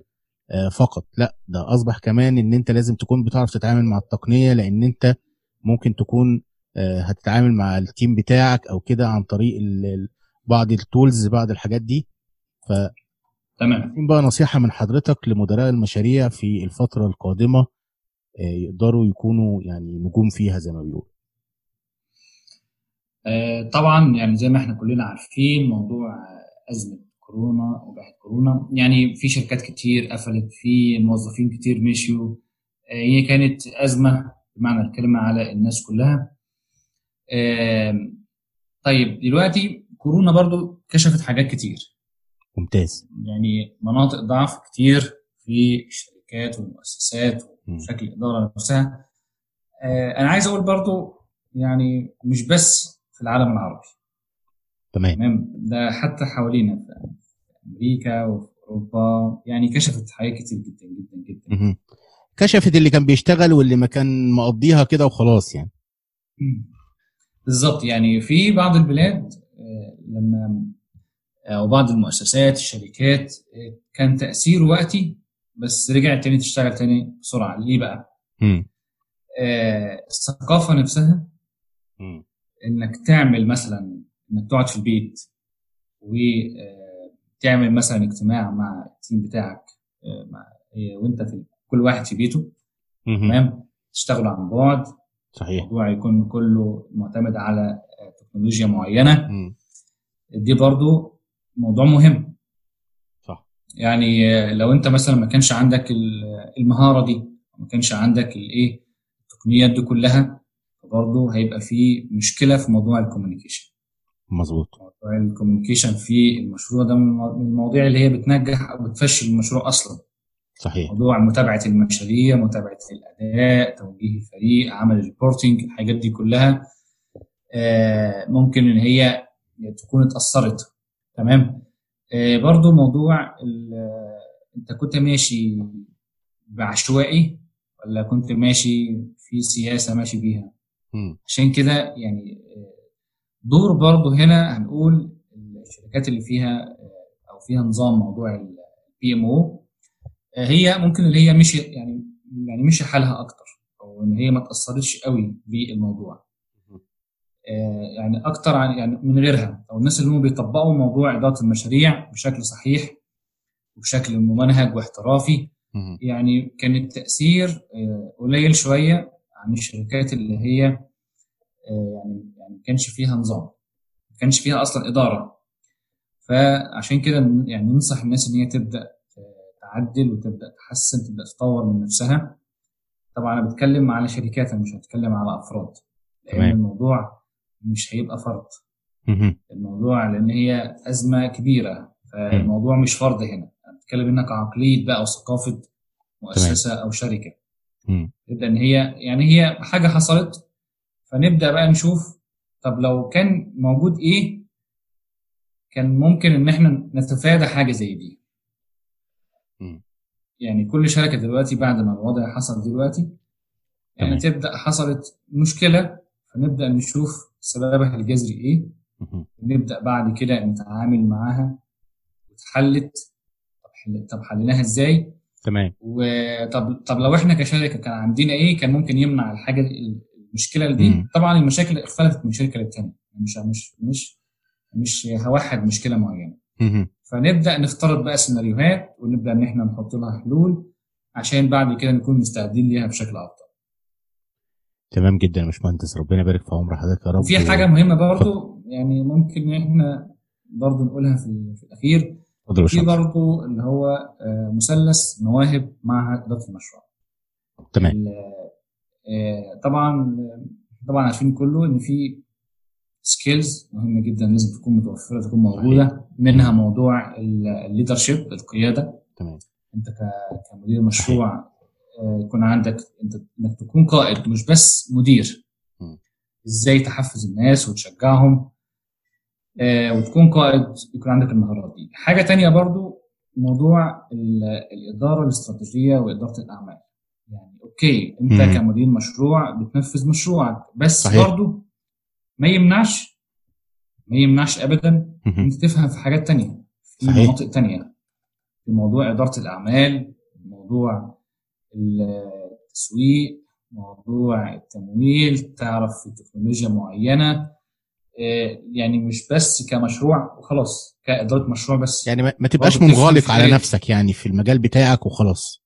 آه، فقط. لا ده أصبح كمان إن أنت لازم تكون بتعرف تتعامل مع التقنية لأن أنت ممكن تكون آه، هتتعامل مع التيم بتاعك أو كده عن طريق بعض التولز بعض الحاجات دي. ف تمام. بقى نصيحة من حضرتك لمدراء المشاريع في الفترة القادمة آه، يقدروا يكونوا يعني نجوم فيها زي ما بيقولوا. آه، طبعا يعني زي ما إحنا كلنا عارفين موضوع أزمة كورونا وبعد كورونا يعني في شركات كتير قفلت في موظفين كتير مشيوا آه، هي كانت أزمة بمعنى الكلمة على الناس كلها. طيب دلوقتي كورونا برضو كشفت حاجات كتير. ممتاز. يعني مناطق ضعف كتير في الشركات والمؤسسات مم. وشكل الإدارة نفسها. آه، أنا عايز أقول برضو يعني مش بس في العالم العربي. تمام. تمام؟ ده حتى حوالينا في أمريكا وفي أوروبا يعني كشفت حاجات كتير جدا جدا جدا. مهم. كشفت اللي كان بيشتغل واللي ما كان مقضيها كده وخلاص يعني. بالظبط. يعني في بعض البلاد آه، لما أو بعض المؤسسات الشركات آه، كان تاثيره وقتي بس رجعت تاني تشتغل تاني بسرعة ليه بقى؟ مم. آه، الثقافة نفسها مم. إنك تعمل مثلا إنك تقعد في البيت وتعمل مثلا اجتماع مع التيم بتاعك آه، مع آه، وأنت في كل واحد في بيته. تمام تشتغلوا عن بعد صحيح الموضوع يكون كله معتمد على آه، تكنولوجيا معينة مم. دي برضو موضوع مهم. صح. يعني لو انت مثلا ما كانش عندك ال- المهارة دي ما كانش عندك الايه التقنيات دي كلها برضه هيبقى في مشكلة في موضوع ال communication. مظبوط. موضوع ال communication في المشروع ده من المواضيع اللي هي بتنجح أو بتفشل المشروع أصلا. صحيح. موضوع متابعة المشاريع متابعة الأداء توجيه الفريق عمل ال reporting الحاجات دي كلها آه، ممكن إن هي تكون اتأثرت. تمام؟ آه، برضو موضوع انت كنت ماشي بعشوائي ولا كنت ماشي في سياسة ماشي بيها. عشان كده يعني آه، دور برضو هنا هنقول الشركات اللي فيها آه، أو فيها نظام موضوع البي ام أو هي ممكن اللي هي مشي يعني يعني مشي حالها أكتر أو إن هي ما تأثرتش قوي بالموضوع. آه، يعني أكتر عن يعني من غيرها أو الناس اللي هم بيطبقوا موضوع إدارة المشاريع بشكل صحيح وبشكل ممنهج واحترافي. يعني كان التأثير آه، قليل شوية عن الشركات اللي هي آه، يعني يعني ما كانش فيها نظام ما كانش فيها أصلا إدارة فعشان كده يعني ننصح الناس إن هي تبدأ آه، تعدل وتبدأ تحسن تبدأ تطور من نفسها طبعا أنا بتكلم على شركات أنا مش هتكلم على أفراد لأن. الموضوع مش هيبقى مم. الموضوع لأن هي أزمة كبيرة فالموضوع مش فرد هنا بتكلم إنك عقلية بقى وثقافة مؤسسة أو شركة. تبدا ان هي يعني هي حاجة حصلت فنبدأ بقى نشوف طب لو كان موجود إيه كان ممكن إن إحنا نتفادى حاجة زي دي. يعني كل شركة دلوقتي بعد ما الوضع حصل دلوقتي يعني. تبدأ حصلت مشكلة فنبدأ نشوف سببها الجذري إيه. ونبدا بعد كده نتعامل معاها. واتحلت طب حل... طب حليناها إزاي؟ تمام. وطب طب لو إحنا كشركة كان عندنا إيه؟ كان ممكن يمنع الحاجة المشكلة دي. مم. طبعا المشاكل اختلفت من شركة للتانية. مش مش مش مش هوحد مشكلة معينة. مم. فنبدأ نفترض بقى سيناريوهات ونبدأ إن إحنا نحط لها حلول عشان بعد كده نكون مستعدين ليها بشكل أفضل. تمام جدا يا باشمهندس ربنا يبارك في عمر حضرتك يا رب. وفي حاجة مهمة برضو يعني ممكن إحنا برضو نقولها في, في الأخير. في برضو اللي هو آه، مثلث مواهب مع إدارة المشروع. تمام. آه، طبعا طبعا عارفين كله إن في skills مهمة جدا لازم تكون متوفرة تكون موجودة. منها موضوع ال leadership القيادة. تمام. أنت كمدير مشروع يكون عندك انت انك تكون قائد مش بس مدير. إزاي تحفز الناس وتشجعهم آه، وتكون قائد يكون عندك المهارات دي حاجة تانية برضو موضوع ال- الإدارة الاستراتيجية وإدارة الأعمال يعني أوكي أنت مم. كمدير مشروع بتنفذ مشروعك بس صحيح. برضو ما يمنعش ما يمنعش ابدا. أنت تفهم في حاجات تانية في صحيح. مناطق تانية في موضوع إدارة الأعمال موضوع التسويق موضوع التمويل تعرف في تكنولوجيا معينة. يعني مش بس كمشروع وخلاص كإدارة مشروع بس. يعني ما تبقاش منغلق على نفسك يعني في المجال بتاعك وخلاص.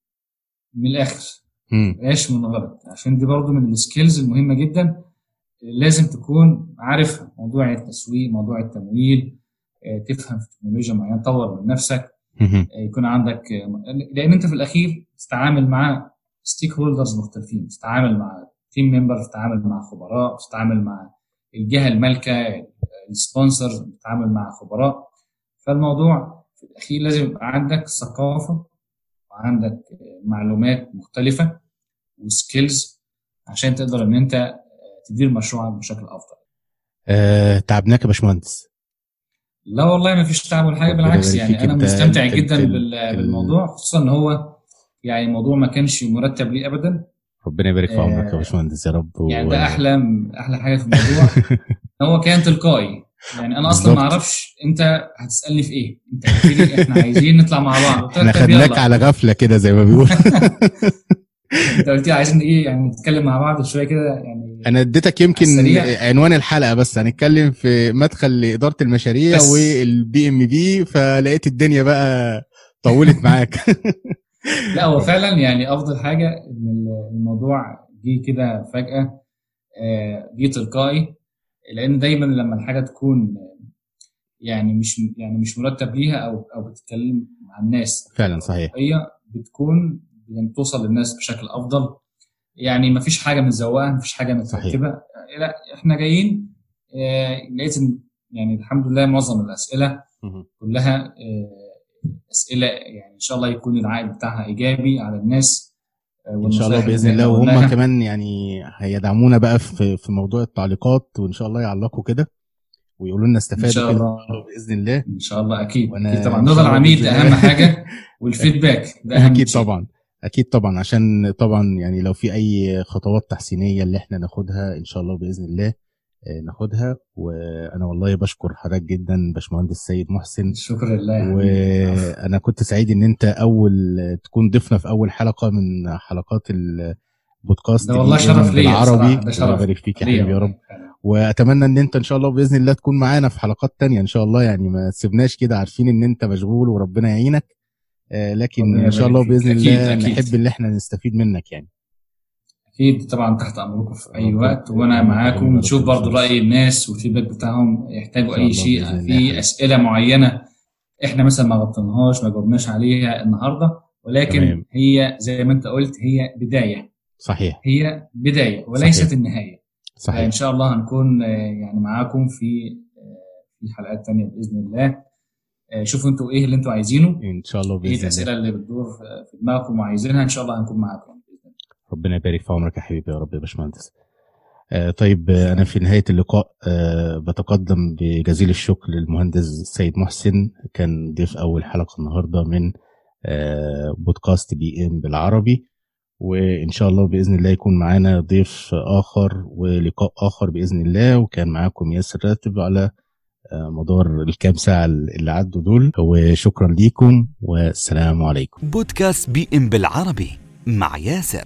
من الآخر. مبقاش منغلق. عشان دي برضو من السكيلز المهمة جدا. لازم تكون عارفها موضوع التسويق موضوع التمويل تفهم في تكنولوجيا معينة تطور من نفسك. يكون عندك لأن أنت في الأخير تتعامل مع stakeholders مختلفين تتعامل مع team member تتعامل مع خبراء تتعامل مع الجهة المالكة ال sponsors بتتعامل مع خبراء فالموضوع في الأخير لازم يبقى عندك ثقافة وعندك معلومات مختلفة و skills عشان تقدر إن أنت تدير مشروعك بشكل أفضل. أه تعبناك يا باشمهندس. لا والله ما فيش تعب ولا حاجة بالعكس يعني أنا مستمتع جدا بالموضوع خصوصا إن هو يعني الموضوع ما كانش مرتب لي ابدا. ربنا يبارك في عمرك يا باشمهندس يا رب. يعني ده أحلى أحلى حاجة في الموضوع. هو كان تلقائي. يعني أنا أصلا ما أعرفش أنت هتسألني في إيه. أنت قلت لي إحنا عايزين نطلع مع بعض. إحنا خدناك على غفلة كده زي ما بيقول أنت قلت لي عايزين إيه؟ يعني نتكلم مع بعض شوية كده يعني أنا اديتك يمكن عنوان الحلقة بس. هنتكلم في مدخل لاداره المشاريع وال PMP فلقيت الدنيا بقى طولت معاك. لا هو فعلا يعني أفضل حاجة إن الموضوع جه كده فجأة جه تلقائي لأن دايما لما الحاجة تكون يعني مش يعني مش مرتب ليها أو أو بتتكلم مع الناس فعلا صحيح. هي بتكون يعني توصل للناس بشكل أفضل. يعني ما فيش حاجة متزوقة ما فيش حاجة مترتبة. لا إحنا جايين لقيت يعني الحمد لله معظم الأسئلة كلها أسئلة يعني إن شاء الله يكون العائد بتاعها إيجابي على الناس إن شاء الله بإذن الله. وهم كمان يعني هيدعمونا بقى في في موضوع التعليقات وإن شاء الله يعلقوا كده ويقولوا لنا استفادوا إن شاء الله. بإذن الله. إن شاء الله أكيد أكيد طبعا. نضل عميل ده أهم حاجة والفيدباك ده أهم أكيد شيء. طبعا أكيد طبعا. عشان طبعا يعني لو في أي خطوات تحسينية اللي إحنا ناخدها إن شاء الله بإذن الله. ناخدها وأنا والله بشكر حضرتك جدا باشمهندس سيد محسن. شكرا لله وأنا كنت سعيد إن أنت أول تكون ضيفنا في أول حلقة من حلقات البودكاست ده والله شرف ليا بالعربي ده شرف يبارك فيك يا حبيبي يا رب. وأتمنى إن أنت إن شاء الله بإذن الله تكون معانا في حلقات تانية. إن شاء الله يعني ما تسيبناش كده عارفين إن أنت مشغول وربنا يعينك. لكن إن شاء الله بإذن أكيد الله أكيد. نحب ان إحنا نستفيد منك يعني. أكيد طبعا تحت أمركم في أي وقت وأنا معاكم. نشوف برضو رأي الناس والفيدباك بتاعهم يحتاجوا أي شيء في أسئلة معينة إحنا مثلا ما غطيناهاش ما جاوبناش عليها النهارده ولكن تمام. هي زي ما أنت قلت هي بداية. صحيح. هي بداية وليست صحيح. النهاية. صحيح. ان شاء الله هنكون يعني معاكم في في حلقات تانية بإذن الله. شوفوا أنتوا إيه اللي أنتوا عايزينه. إن شاء الله إيه بإذن الله. الاسئله اللي بتدور في دماغكم وعايزينها إن شاء الله هنكون معاكم. ربنا يبارك في عمرك يا حبيبي يا رب يا باشمهندس. آه طيب آه أنا في نهاية اللقاء آه بتقدم بجزيل الشكر للمهندس سيد محسن كان ضيف أول حلقة النهارده من بودكاست بي إم بالعربي وإن شاء الله بإذن الله يكون معانا ضيف آخر ولقاء آخر بإذن الله وكان معاكم ياسر راتب على مدار الكام ساعة اللي عدوا دول. وشكرا ليكم والسلام عليكم. بودكاست بي إم بالعربي مع ياسر.